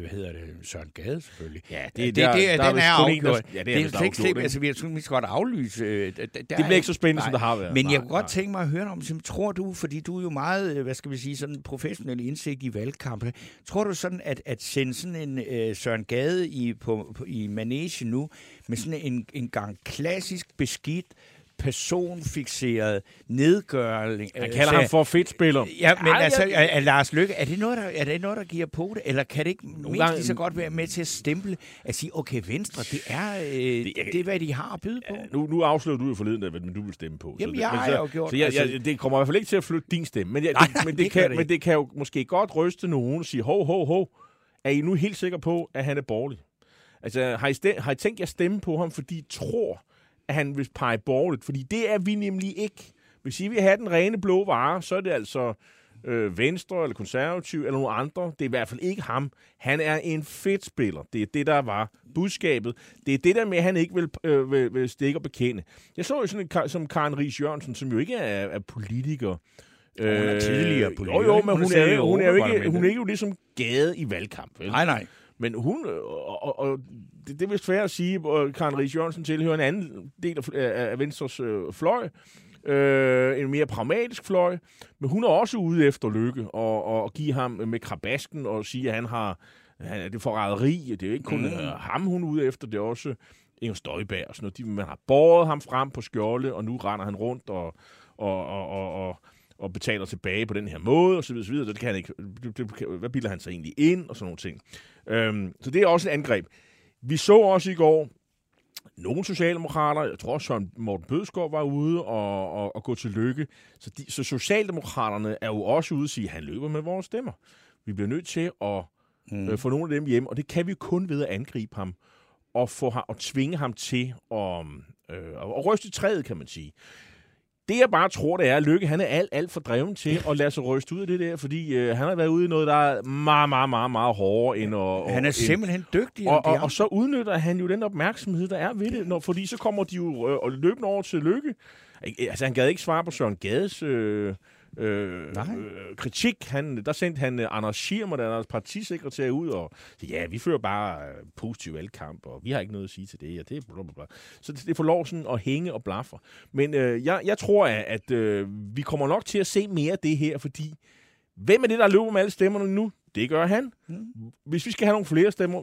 S2: hvad hedder det, Søren Gade selvfølgelig.
S3: Ja,
S2: det, det,
S3: der-
S2: det,
S3: der er
S2: den er
S3: der-
S2: afgjort.
S3: ja, det er
S2: det er slet ikke
S3: afgjort,
S2: slet,
S3: ikke?
S2: altså, vi tror, vi skal godt aflyse. Øh, der, der,
S3: Det bliver ikke så spændende, som det har været.
S2: Men jeg
S3: Nej,
S2: kunne godt
S3: nej.
S2: tænke mig at høre om, som tror du, fordi du er jo meget, øh, hvad skal vi sige, sådan professionel indsigt i valgkampe, tror du sådan, at, at sende sådan en øh, Søren Gade i, på, på, i manege nu, med sådan en, en gang klassisk beskidt, personfixeret nedgørelse.
S3: Han kalder ham for fedtspiller.
S2: Ja, men
S3: Ej,
S2: altså,
S3: jeg-
S2: er, Lars Lykke, er det, noget, der, er det noget, der giver på det? Eller kan det ikke mindst
S3: gange-
S2: lige så godt være med til at stemple, at sige, okay, Venstre, det er, øh, det,
S3: jeg-
S2: det er, hvad de har at byde på?
S3: Nu, nu afslører du jo forleden, hvad du vil stemme på.
S2: Jamen,
S3: så,
S2: jeg
S3: men
S2: har
S3: så,
S2: jo gjort,
S3: Så jeg, jeg, det kommer i hvert fald ikke til at flytte din stemme. Men, jeg,
S2: Nej,
S3: det, men,
S2: det
S3: det kan,
S2: det
S3: men det kan jo måske godt ryste nogen og sige, hov, hov, hov, er I nu helt sikre på, at han er borgerlig? Altså, har I, stem, har I tænkt jer at stemme på ham, fordi I tror, at han vil pege borgerligt? Fordi det er vi nemlig ikke. hvis I vil have den rene blå vare, så er det altså øh, Venstre eller Konservativ eller nogle andre. Det er i hvert fald ikke ham. Han er en fedt spiller. Det er det, der var budskabet. Det er det der med, at han ikke vil, øh, vil, vil stikke og bekende. Jeg så jo sådan en som Karen Ries Jørgensen, som jo ikke er, er politiker.
S2: hun er tidligere
S3: Øh,
S2: politiker,
S3: Jo, jo,
S2: ikke?
S3: men
S2: Hun er
S3: hun, er, hun, er jo ikke, hun er ikke jo ligesom gade i valgkamp. Vel?
S2: Nej, nej.
S3: Men hun, øh, og, og, og det, det er vist fair at sige, at Karen Ries Jørgensen tilhører en anden del af, af Venstres øh, fløj, øh, en mere pragmatisk fløj, men hun er også ude efter Lykke og, og, og give ham med krabasken og sige, at han har han, er det forræderi. Det er jo ikke kun mm. øh, ham, hun er ude efter, det er også Inger Støjberg og sådan noget. De, man har båret ham frem på skjolde, og nu render han rundt og, og, og, og, og og betaler tilbage på den her måde, og så videre, så videre. Det kan han ikke. Det, det, hvad bilder han sig egentlig ind, og sådan nogle ting. Øhm, så det er også et angreb. Vi så også i går, nogle socialdemokrater, jeg tror Søren Morten Bødskov var ude og, og, og gå til lykke. Så, de, så socialdemokraterne er jo også ude og sige, at han løber med vores stemmer. Vi bliver nødt til at mm. øh, få nogle af dem hjem, og det kan vi kun ved at angribe ham og, få ham, og tvinge ham til at, øh, at ryste træet, kan man sige. Det jeg bare tror, det er, at Lykke han er alt, alt for dreven til at lade sig ryste ud af det der, fordi øh, han har været ude i noget, der er meget, meget, meget, meget hårdere end at...
S2: Han er simpelthen dygtig.
S3: og, og, og så udnytter han jo den opmærksomhed, der er ved det, når, fordi så kommer de jo øh, og løbende over til Lykke. Altså, han gad ikke svare på Søren Gades øh, øh,
S2: Nej.
S3: øh, kritik. Han, der sendte han øh, Anders Schirmer, der er deres partisekretær, ud og sagde, ja, vi fører bare øh, positiv valgkamp, og vi har ikke noget at sige til det, og det bla, bla, bla. Så det, det får lov sådan at hænge og blaffe. Men øh, jeg, jeg tror, at, at øh, vi kommer nok til at se mere af det her, fordi hvem er det, der løber med alle stemmerne nu? Det gør han. Hvis vi skal have nogle flere stemmer,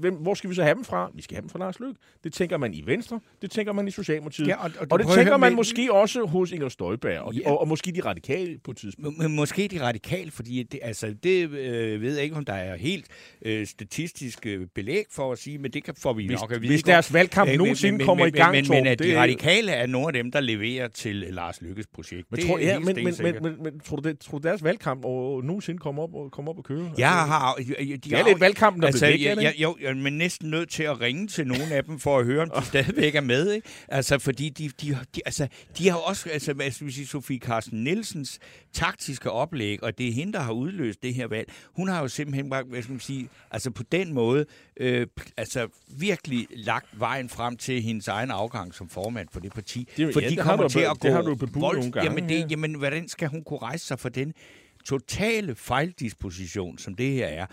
S3: hvem, hvor skal vi så have dem fra? Vi skal have dem fra Lars Løkke. Det tænker man i Venstre, det tænker man i Socialdemokratiet.
S2: Ja, og-
S3: og,
S2: og
S3: og, og det tænker man
S2: men-
S3: måske også hos Inger Støjberg, og,
S2: Ja.
S3: og, og måske de radikale på et tidspunkt.
S2: Men måske de radikale, fordi det, altså, det øh, ved jeg ikke, om der er helt øh, statistisk øh, belæg for at sige, men det kan, får vi
S3: Hvis,
S2: nok at vide.
S3: hvis deres valgkamp
S2: Øh,
S3: nogensinde
S2: men,
S3: kommer
S2: men,
S3: i gang,
S2: men,
S3: Torben,
S2: men, at
S3: det
S2: de radikale er nogle af dem, der leverer til Lars Lykkes projekt.
S3: Men,
S2: det
S3: tror,
S2: er
S3: ja, men, men, men, men, men, tror, du det, tror du deres valgkamp og, nogensinde kommer op, og, kommer op og køre?
S2: Jeg
S3: Altså,
S2: har... De, de
S3: det er lidt valgkampen, der
S2: altså,
S3: bliver væk,
S2: jeg, jeg, jo, jeg er næsten nødt til at ringe til nogle af dem, for at høre, om de [LAUGHS] stadigvæk er med. Ikke? Altså, fordi de, de, de, altså, de har også, altså, vi sige, Sofie Carsten Nielsens taktiske oplæg, og det er hende, der har udløst det her valg. Hun har jo simpelthen bare, hvad skal man sige, altså på den måde, øh, altså virkelig lagt vejen frem til hendes egen afgang som formand for det parti.
S3: Det-
S2: for
S3: ja,
S2: de
S3: har
S2: kommer til at gå
S3: det har du bebudet
S2: volds-
S3: nogle gange,
S2: Jamen, det,
S3: ja.
S2: jamen, hvordan skal hun kunne rejse sig for den totale fejldisposition, som det her er?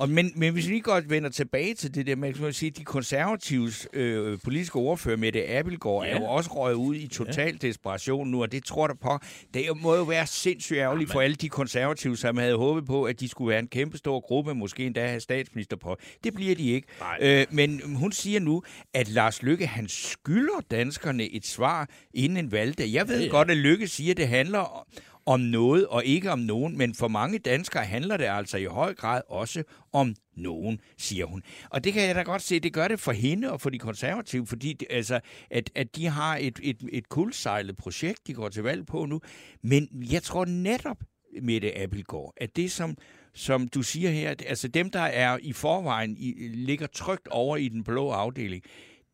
S2: Og, men, men hvis vi lige godt vender tilbage til det der med, kan man sige, de konservatives øh, politiske ordfører, Mette Abelgaard, ja. er jo også røget ud i total ja. desperation nu, og det tror der på. Det må jo være sindssygt ærgerligt for alle de konservative, som havde håbet på, at de skulle være en kæmpe stor gruppe, måske endda have statsminister på. Det bliver de ikke. Øh, men hun siger nu, at Lars Lykke, han skylder danskerne et svar inden en valgdag. Jeg ved ja, ja. godt, at Lykke siger, at det handler om noget og ikke om nogen, men for mange danskere handler det altså i høj grad også om nogen, siger hun. Og det kan jeg da godt se, det gør det for hende og for de konservative, fordi det, altså, at, at de har et, et, et kuldsejlet projekt, de går til valg på nu. Men jeg tror netop, Mette Appelgaard, at det som, som du siger her, at- altså dem, der er i forvejen, i, ligger trygt over i den blå afdeling,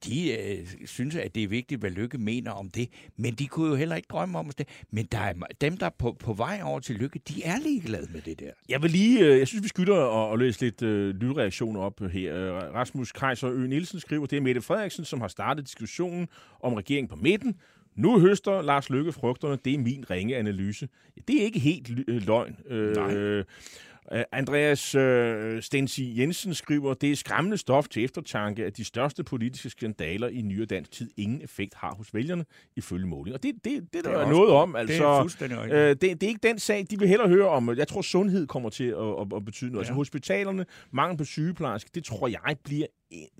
S2: de øh, synes, at det er vigtigt, hvad Lykke mener om det. Men de kunne jo heller ikke drømme om det. Men der er, dem, der er på, på vej over til Lykke, de er ligeglade med det der.
S3: Jeg vil lige, øh, jeg synes, vi skylder at, at læse lidt øh, lydreaktioner op her. Øh, Rasmus Kaiser Ø. Nielsen skriver, det er Mette Frederiksen, som har startet diskussionen om regeringen på midten. Nu høster Lars Løkke frugterne. Det er min ringe analyse. Ja, det er ikke helt øh, løgn.
S2: Nej.
S3: Øh, øh, Andreas øh, Stensi Jensen skriver, det er skræmmende stof til eftertanke, at de største politiske skandaler i nyere dansk tid ingen effekt har hos vælgerne, ifølge måling. Og det, det, det, det,
S2: er
S3: der er noget om.
S2: Det er
S3: Altså, øh, det, det er ikke den sag, de vil hellere høre om. Jeg tror, sundhed kommer til at, at, at betyde noget. Ja. Altså hospitalerne, mangel på sygeplejersker, det tror jeg bliver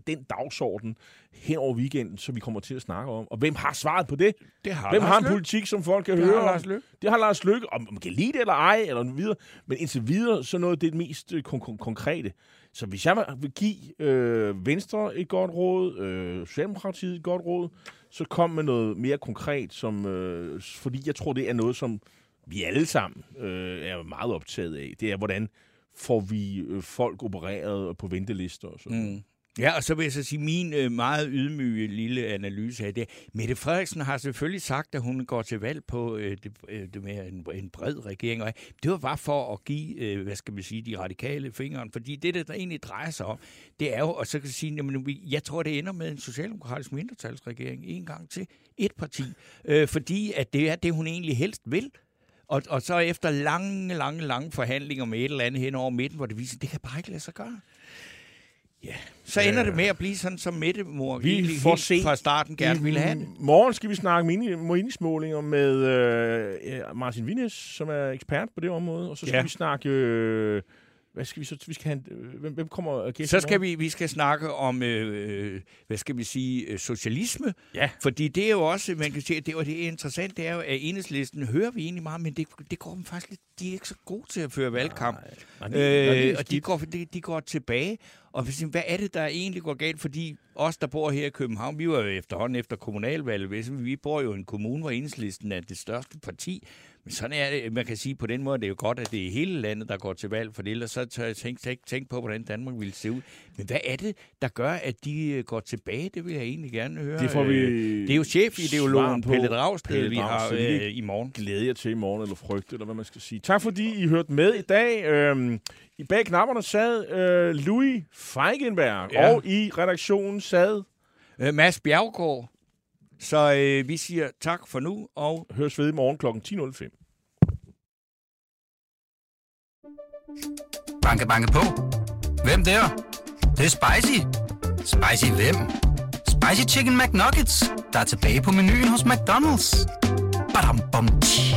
S3: den dagsorden hen over weekenden, som vi kommer til at snakke om. Og hvem har svaret på det?
S2: Det har
S3: Hvem
S2: Lars
S3: har en
S2: Løkke.
S3: politik, som folk kan
S2: Det
S3: høre
S2: har? Lars Løkke.
S3: Det har Lars Løkke, om man kan lide det eller ej, eller videre. Men indtil videre, så noget af det mest øh, kon- kon- konkrete. Så hvis jeg vil give øh, Venstre et godt råd, øh, Socialdemokratiet et godt råd, så kom med noget mere konkret, som, øh, fordi jeg tror, det er noget, som vi alle sammen øh, er meget optaget af. Det er, hvordan får vi øh, folk opereret på ventelister og sådan.
S2: Mm. Ja, og så vil jeg så sige, min øh, meget ydmyge lille analyse af det. Mette Frederiksen har selvfølgelig sagt, at hun går til valg på øh, det, øh, det med en, en bred regering. Og det var bare for at give, øh, hvad skal man sige, de radikale fingeren. Fordi det, der egentlig drejer sig om, det er jo, og så kan jeg sige, jamen, jeg tror, det ender med en socialdemokratisk mindretalsregering en gang til. Et parti. Øh, fordi at det er det, hun egentlig helst vil. Og, og så efter lange, lange, lange forhandlinger med et eller andet hen over midten, hvor det viser, at det kan bare ikke lade sig gøre. Ja, så ender det med at blive sådan, som Mette mor
S3: Vi får se.
S2: fra starten gerne ville have det.
S3: Morgen skal vi snakke mini- meningsmålinger med øh, Martin Vines, som er ekspert på det område. Og så skal
S2: Ja.
S3: vi snakke... Øh, hvad skal vi så? Vi skal have en, øh, hvem, hvem kommer gæst
S2: Så skal vi, vi skal snakke om, øh, hvad skal vi sige, øh, socialisme.
S3: Ja.
S2: Fordi det er jo også, man kan sige, det er, jo- det er interessant, det er jo, at enhedslisten hører vi egentlig meget, men det, det går dem faktisk lidt, de er ikke så gode til at føre valgkamp.
S3: Nej, nej,
S2: Øh, og de går, de, de går tilbage. Og hvad er det, der egentlig går galt? Fordi os, der bor her i København, vi var jo efterhånden efter kommunalvalget. hvis Vi bor jo i en kommune, hvor enhedslisten er det største parti. Men sådan er det, man kan sige på den måde, det er jo godt, at det er hele landet, der går til valg, for det ellers så tør jeg tænke, tænke, tænke på, hvordan Danmark ville se ud. Men hvad er det, der gør, at de øh, går tilbage? Det vil jeg egentlig gerne høre.
S3: Det får vi
S2: Øh, Det er jo chefideologen. Pelle Dragsted,
S3: Pelle
S2: vi har øh, i morgen.
S3: glæde jer til i morgen, eller frygt, eller hvad man skal sige. Tak fordi I hørte med i dag. Øhm, I bag knapperne sad øh, Louis Feigenberg,
S2: Ja.
S3: og i redaktionen sad,
S2: Øh, Mads Bjergård. Så øh, vi siger tak for nu, og
S3: høres ved i morgen kl. 10.05.
S7: Banke, banke på. Hvem der? Det, det er spicy. Spicy hvem? Spicy Chicken McNuggets, der er tilbage på menuen hos McDonald's. Badum, bom, tji.